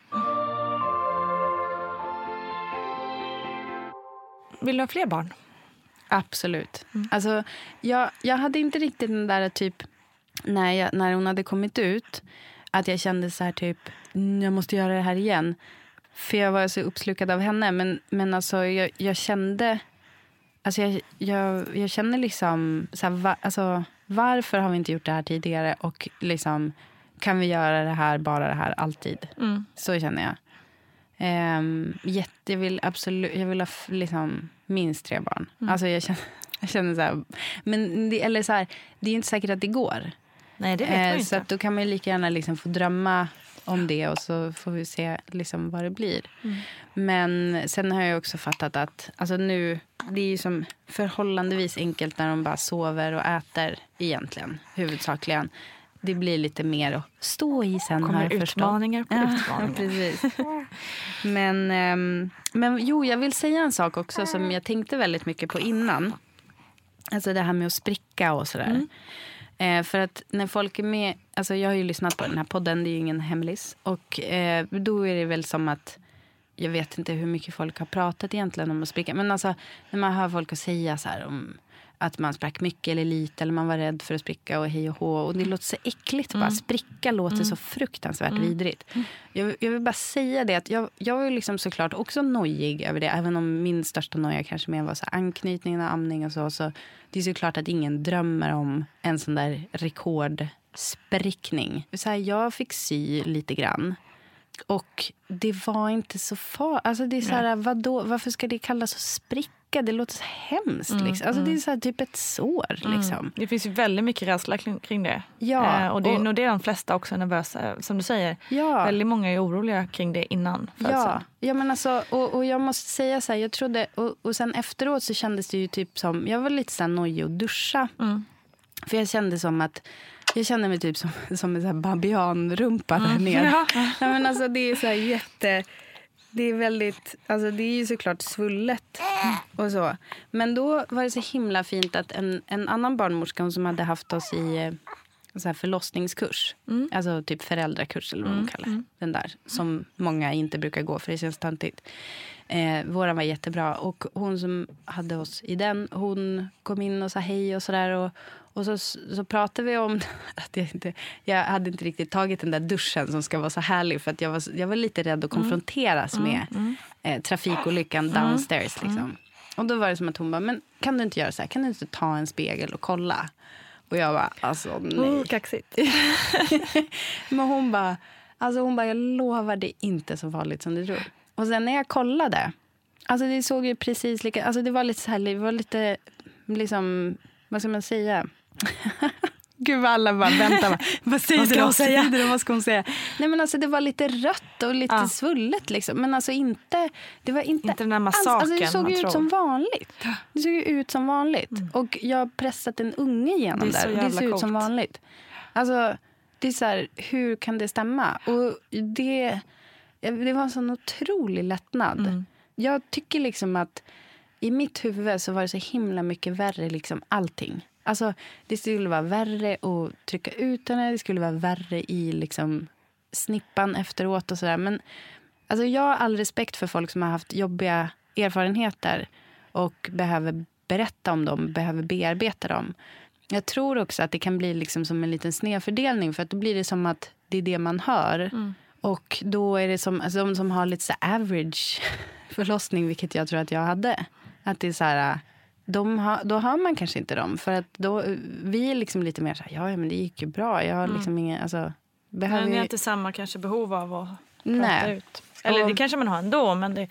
S1: Vill du ha fler barn?
S2: Absolut. Alltså, jag, jag hade inte riktigt den där typ när, jag, när hon hade kommit ut att jag kände så här typ, "Mm, jag måste göra det här igen. För jag var så uppslukad av henne. Men, men alltså jag, jag kände, alltså jag, jag, jag känner liksom, så här, va, alltså, varför har vi inte gjort det här tidigare? Och liksom, kan vi göra det här, bara det här, alltid? Så känner jag. Um, jätte, jag vill absolut, jag vill ha liksom, minst tre barn. Alltså jag känner, jag känner så här, men det, eller så här, det är inte säkert att det går.
S1: Nej, det vet man
S2: Eh,
S1: ju
S2: så
S1: inte.
S2: att då kan man lika gärna liksom få drömma om det och så får vi se liksom vad det blir.
S1: Mm.
S2: Men sen har jag också fattat att alltså nu, det är ju som förhållandevis enkelt när de bara sover och äter egentligen, huvudsakligen. Det blir lite mer att stå i sen
S1: Kommer
S2: förstått.
S1: utmaningar på
S2: Ja,
S1: utmaningar.
S2: precis. Men, ehm, men jo, jag vill säga en sak också som jag tänkte väldigt mycket på innan. Alltså det här med att spricka och sådär. Eh, för att när folk är med, alltså jag har ju lyssnat på den här podden, det är ju ingen hemlis. Och eh, då är det väl som att, jag vet inte hur mycket folk har pratat egentligen om att spricka. Men alltså när man hör folk säga så om att man sprack mycket eller lite eller man var rädd för att spricka och hej och hå. Och det låter så äckligt bara. Spricka låter så fruktansvärt vidrigt. Jag, jag vill bara säga det att jag, jag var liksom såklart också nojig över det. Även om min största noja kanske mer var så anknytningen och amning och så. så det är såklart att ingen drömmer om en sån där rekordsprickning. Så här, jag fick sy lite grann. Och det var inte så farligt. Alltså det är så här, vadå? Varför ska det kallas att spricka? Det låter så hemskt. liksom. Alltså Det är så här, typ ett sår. Liksom.
S1: Det finns ju väldigt mycket rädsla kring, det.
S2: Ja,
S1: eh, och det är
S2: och-
S1: nog det de flesta också är nervösa. Som du säger,
S2: Ja.
S1: väldigt många är oroliga kring det innan
S2: Ja,
S1: födseln.
S2: ja men alltså, och, och jag måste säga så här, jag trodde, och, och sen efteråt så kändes det ju typ som, jag var lite så här nojig att duscha. För jag kände som att, jag kände mig typ som, som en babianrumpa där nere.
S1: Ja.
S2: Ja, men alltså det är så här jätte, det är väldigt, alltså det är ju såklart svullet och så. Men då var det så himla fint att en, en annan barnmorska som hade haft oss i, eh, så här förlossningskurs.
S1: Mm.
S2: Alltså typ föräldrakurs eller vad man kallar det. Den där som många inte brukar gå för det känns töntigt. Eh, våran var jättebra och hon som hade oss i den, hon kom in och sa hej och sådär. Och, och så, så pratade vi om att jag inte, jag hade inte riktigt tagit den där duschen som ska vara så härlig för att jag var, jag var lite rädd att konfronteras med eh, trafikolyckan downstairs. Liksom. Och då var det som att hon bara, men kan du inte göra så här? Kan du inte ta en spegel och kolla? Och jag bara, alltså nej.
S1: Oh, kaxigt.
S2: Men hon bara, alltså hon bara, jag lovar det är inte så farligt som du tror. Och sen när jag kollade, alltså det såg ju precis lika, alltså det var lite så här, det var lite, liksom, vad ska man säga? Gud vad alla bara väntar. Vad säger
S1: Vad ska hon säga?
S2: Vad ska hon säga? Nej men alltså det var lite rött och lite
S1: Ja.
S2: svullet liksom. Men alltså inte, det var inte,
S1: Inte den där massaken
S2: Alltså det såg ju ut som vanligt. Det såg ju ut som vanligt. Och jag har pressat en unge igenom
S1: Det
S2: där. och Det ser ut som vanligt. Alltså, det är så här, hur kan det stämma? Och det, det var en sån otrolig lättnad.
S1: Mm.
S2: Jag tycker liksom att i mitt huvud så var det så himla mycket värre, liksom allting. Alltså, det skulle vara värre att trycka ut henne, det skulle vara värre i liksom snippan efteråt och sådär. Men alltså, jag har all respekt för folk som har haft jobbiga erfarenheter och behöver berätta om dem, behöver bearbeta dem. Jag tror också att det kan bli liksom som en liten snedfördelning för att då blir det som att det är det man hör. Och då är det som alltså, de som har lite så average förlossning, vilket jag tror att jag hade. Att det är så här, har, då hör man kanske inte dem. För att då, vi är liksom lite mer så här, ja men det gick ju bra. Jag har liksom ingen, alltså, behöver
S1: Men ni har inte samma kanske behov av att prata
S2: Nej.
S1: ut. Eller
S2: Och-
S1: det kanske man har ändå, men det,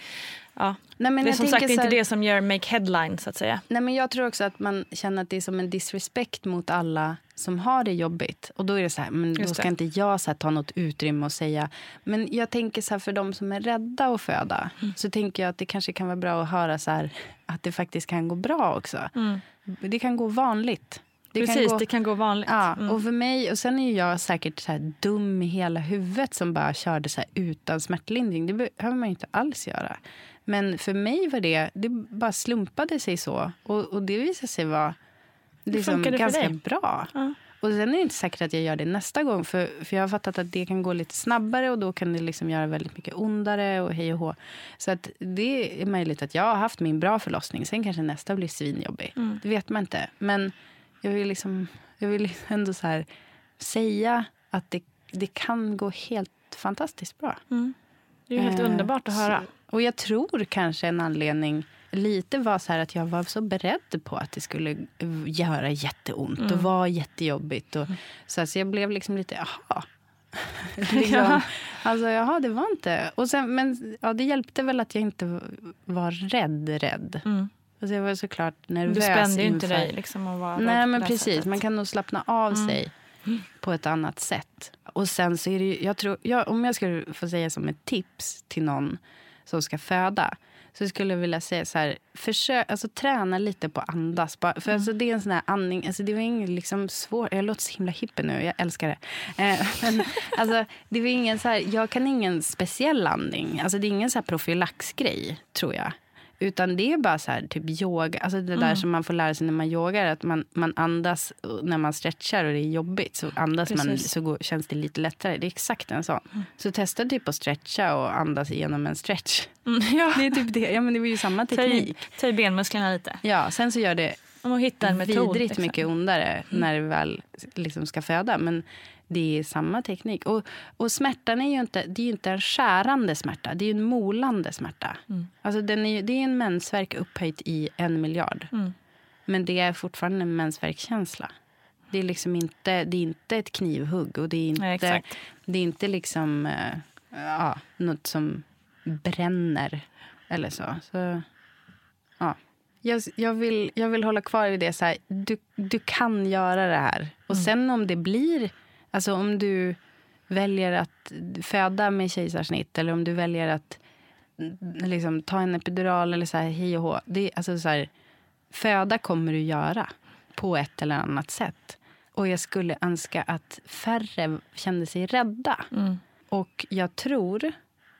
S1: ja.
S2: Nej, men
S1: det är som sagt
S2: så
S1: inte
S2: här-
S1: det som gör make headline, så att säga.
S2: Nej, men jag tror också att man känner att det är som en disrespect mot alla som har det jobbigt. Och då är det så här, men då ska
S1: det.
S2: inte jag så här, ta något utrymme och säga. Men jag tänker så här, för de som är rädda att föda,
S1: Mm.
S2: så tänker jag att det kanske kan vara bra att höra så här, att det faktiskt kan gå bra också. Det kan gå vanligt. Det
S1: Mm. Precis,
S2: gå,
S1: det kan gå vanligt.
S2: Ja,
S1: Mm.
S2: och för mig, och sen är jag säkert så dum i hela huvudet som bara körde så utan smärtlindring. Det behöver man inte alls göra. Men för mig var det, det bara slumpade sig så. Och, och det visade sig vara liksom ganska bra. Och sen är det inte säkert att jag gör det nästa gång. För, för jag har fattat att det kan gå lite snabbare och då kan det liksom göra väldigt mycket ondare och hej och hå. Så att det är möjligt att jag har haft min bra förlossning. Sen kanske nästa blir svinjobbig. Det vet man inte. Men jag vill liksom, jag vill ändå så här säga att det, det kan gå helt fantastiskt bra.
S1: Det är helt
S2: Eh,
S1: underbart att höra.
S2: Så, och jag tror kanske en anledning lite var så här att jag var så beredd på att det skulle göra jätteont
S1: Mm.
S2: och vara jättejobbigt. Och, så, så jag blev liksom lite, jaha. liksom, Alltså, jaha, det var inte... Och sen, men ja, det hjälpte väl att jag inte var rädd, rädd. Alltså, jag var såklart nervös
S1: Mm. Du spände ju inte
S2: inför-
S1: dig liksom vara rädd
S2: Nej, men precis.
S1: sättet. Mm.
S2: Man kan nog slappna av sig på ett annat sätt. Och sen så är det ju, jag tror, jag, om jag skulle få säga som ett tips till någon som ska föda så skulle jag vilja säga så här, försök, alltså träna lite på att andas. Bara, för alltså, det är en sån här andning, alltså det var inget liksom svårt, jag låter så himla hippie nu, jag älskar det. Eh, men, alltså, det var ingen så här, jag kan ingen speciell andning, alltså det är ingen så här profylaxgrej tror jag. Utan det är bara så här, typ yoga, alltså det där som man får lära sig när man yogar. Att man, man andas när man stretchar och det är jobbigt. Så andas man
S1: Precis.
S2: så går, känns det lite lättare. Det är exakt en sån. Så testa typ att stretcha och andas igenom en stretch.
S1: ja.
S2: Det är typ det. Ja men det var ju samma teknik.
S1: ta i benmusklerna lite.
S2: Ja, sen så gör det
S1: Om att hitta en metod.
S2: vidrigt
S1: liksom.
S2: mycket ondare när det väl liksom ska föda. Men det är samma teknik. Och, och smärtan är ju inte, det är inte en skärande smärta. Det är en molande smärta. Alltså den är, det är en mensvärk upphöjt i en miljard. Men det är fortfarande en mensvärkskänsla. Det är liksom inte, det är inte ett knivhugg. Och det är inte,
S1: exakt.
S2: det är inte liksom eh, ja, något som bränner eller så. så ja. jag, jag, vill, jag vill hålla kvar i det. Så här, du, du kan göra det här. Och sen om det blir... Alltså om du väljer att föda med kejsarsnitt eller om du väljer att mm, liksom, ta en epidural eller så här, hej och hå. Det, är- alltså, så här, föda kommer du göra på ett eller annat sätt. Och jag skulle önska att färre kände sig rädda. Och jag tror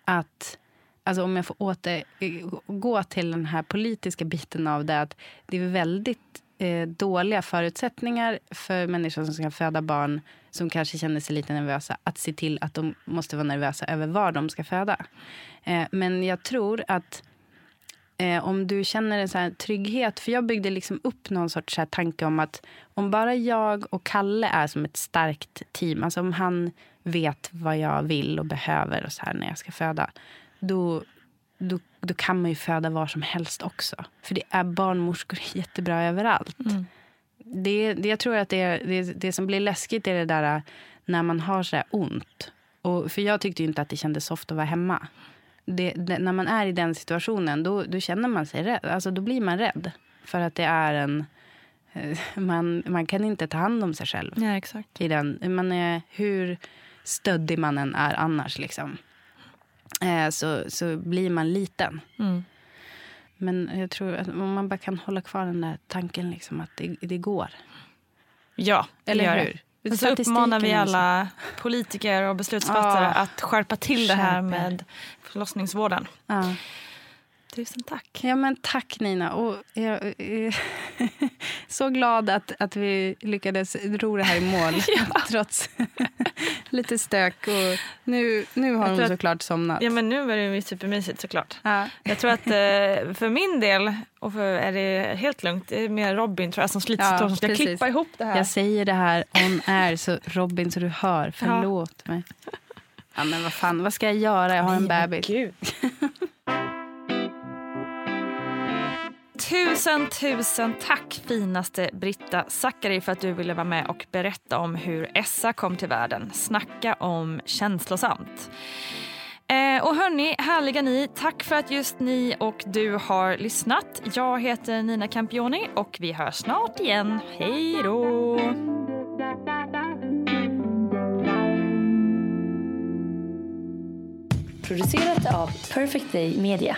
S2: att, alltså om jag får återgå till den här politiska biten av det, att det är väldigt eh, dåliga förutsättningar för människor som ska föda barn som kanske känner sig lite nervösa att se till att de måste vara nervösa över var de ska föda. Eh, men jag tror att eh, om du känner en så här trygghet... För Jag byggde liksom upp någon sorts så tanke om att om bara jag och Kalle är som ett starkt team, alltså om han vet vad jag vill och behöver och så här när jag ska föda, då, då, då kan man ju föda var som helst också. För det är barnmorskor jättebra överallt. Mm. Det, det, jag tror att det, det, det som blir läskigt är det där när man har så ont. Och, för jag tyckte inte att det kändes soft att vara hemma. Det, det, när man är i den situationen, då, då känner man sig rädd. Alltså, då blir man rädd. För att det är en... Eh, man, man kan inte ta hand om sig själv.
S1: Ja, exakt.
S2: I den, man är, hur stöddig man än är annars, liksom, så, så blir man liten. Mm. Men jag tror att om man bara kan hålla kvar den där tanken liksom, att det, det går.
S1: Ja,
S2: Eller
S1: gör
S2: hur?
S1: Det. Så uppmanar vi alla politiker och beslutsfattare ja. att skärpa till det här med förlossningsvården.
S2: Ja.
S1: Tusen tack.
S2: Ja, men tack, Nina. Och jag är så glad att, att vi lyckades ro det här i mål, ja. trots lite stök. Och nu, nu har hon såklart somnat.
S1: Ja, men nu är det supermysigt såklart. Ja. Jag tror att eh, för min del och för, är det helt lugnt. Det är mer Robin tror jag som sliter ja, som ska precis. klippa ihop det här.
S2: Jag säger det här on air, så Robin, så du hör. Förlåt ja. mig. Ja, men vad fan, vad ska jag göra? Jag har en bebis.
S1: Tusen, tusen tack finaste Britta Zackari för att du ville vara med och berätta om hur Essa kom till världen. Snacka om känslosamt. Eh, och hörni, härliga ni, tack för att just ni och du har lyssnat. Jag heter Nina Campioni och vi hörs snart igen. Hej då!
S4: Producerat av Perfect Day Media.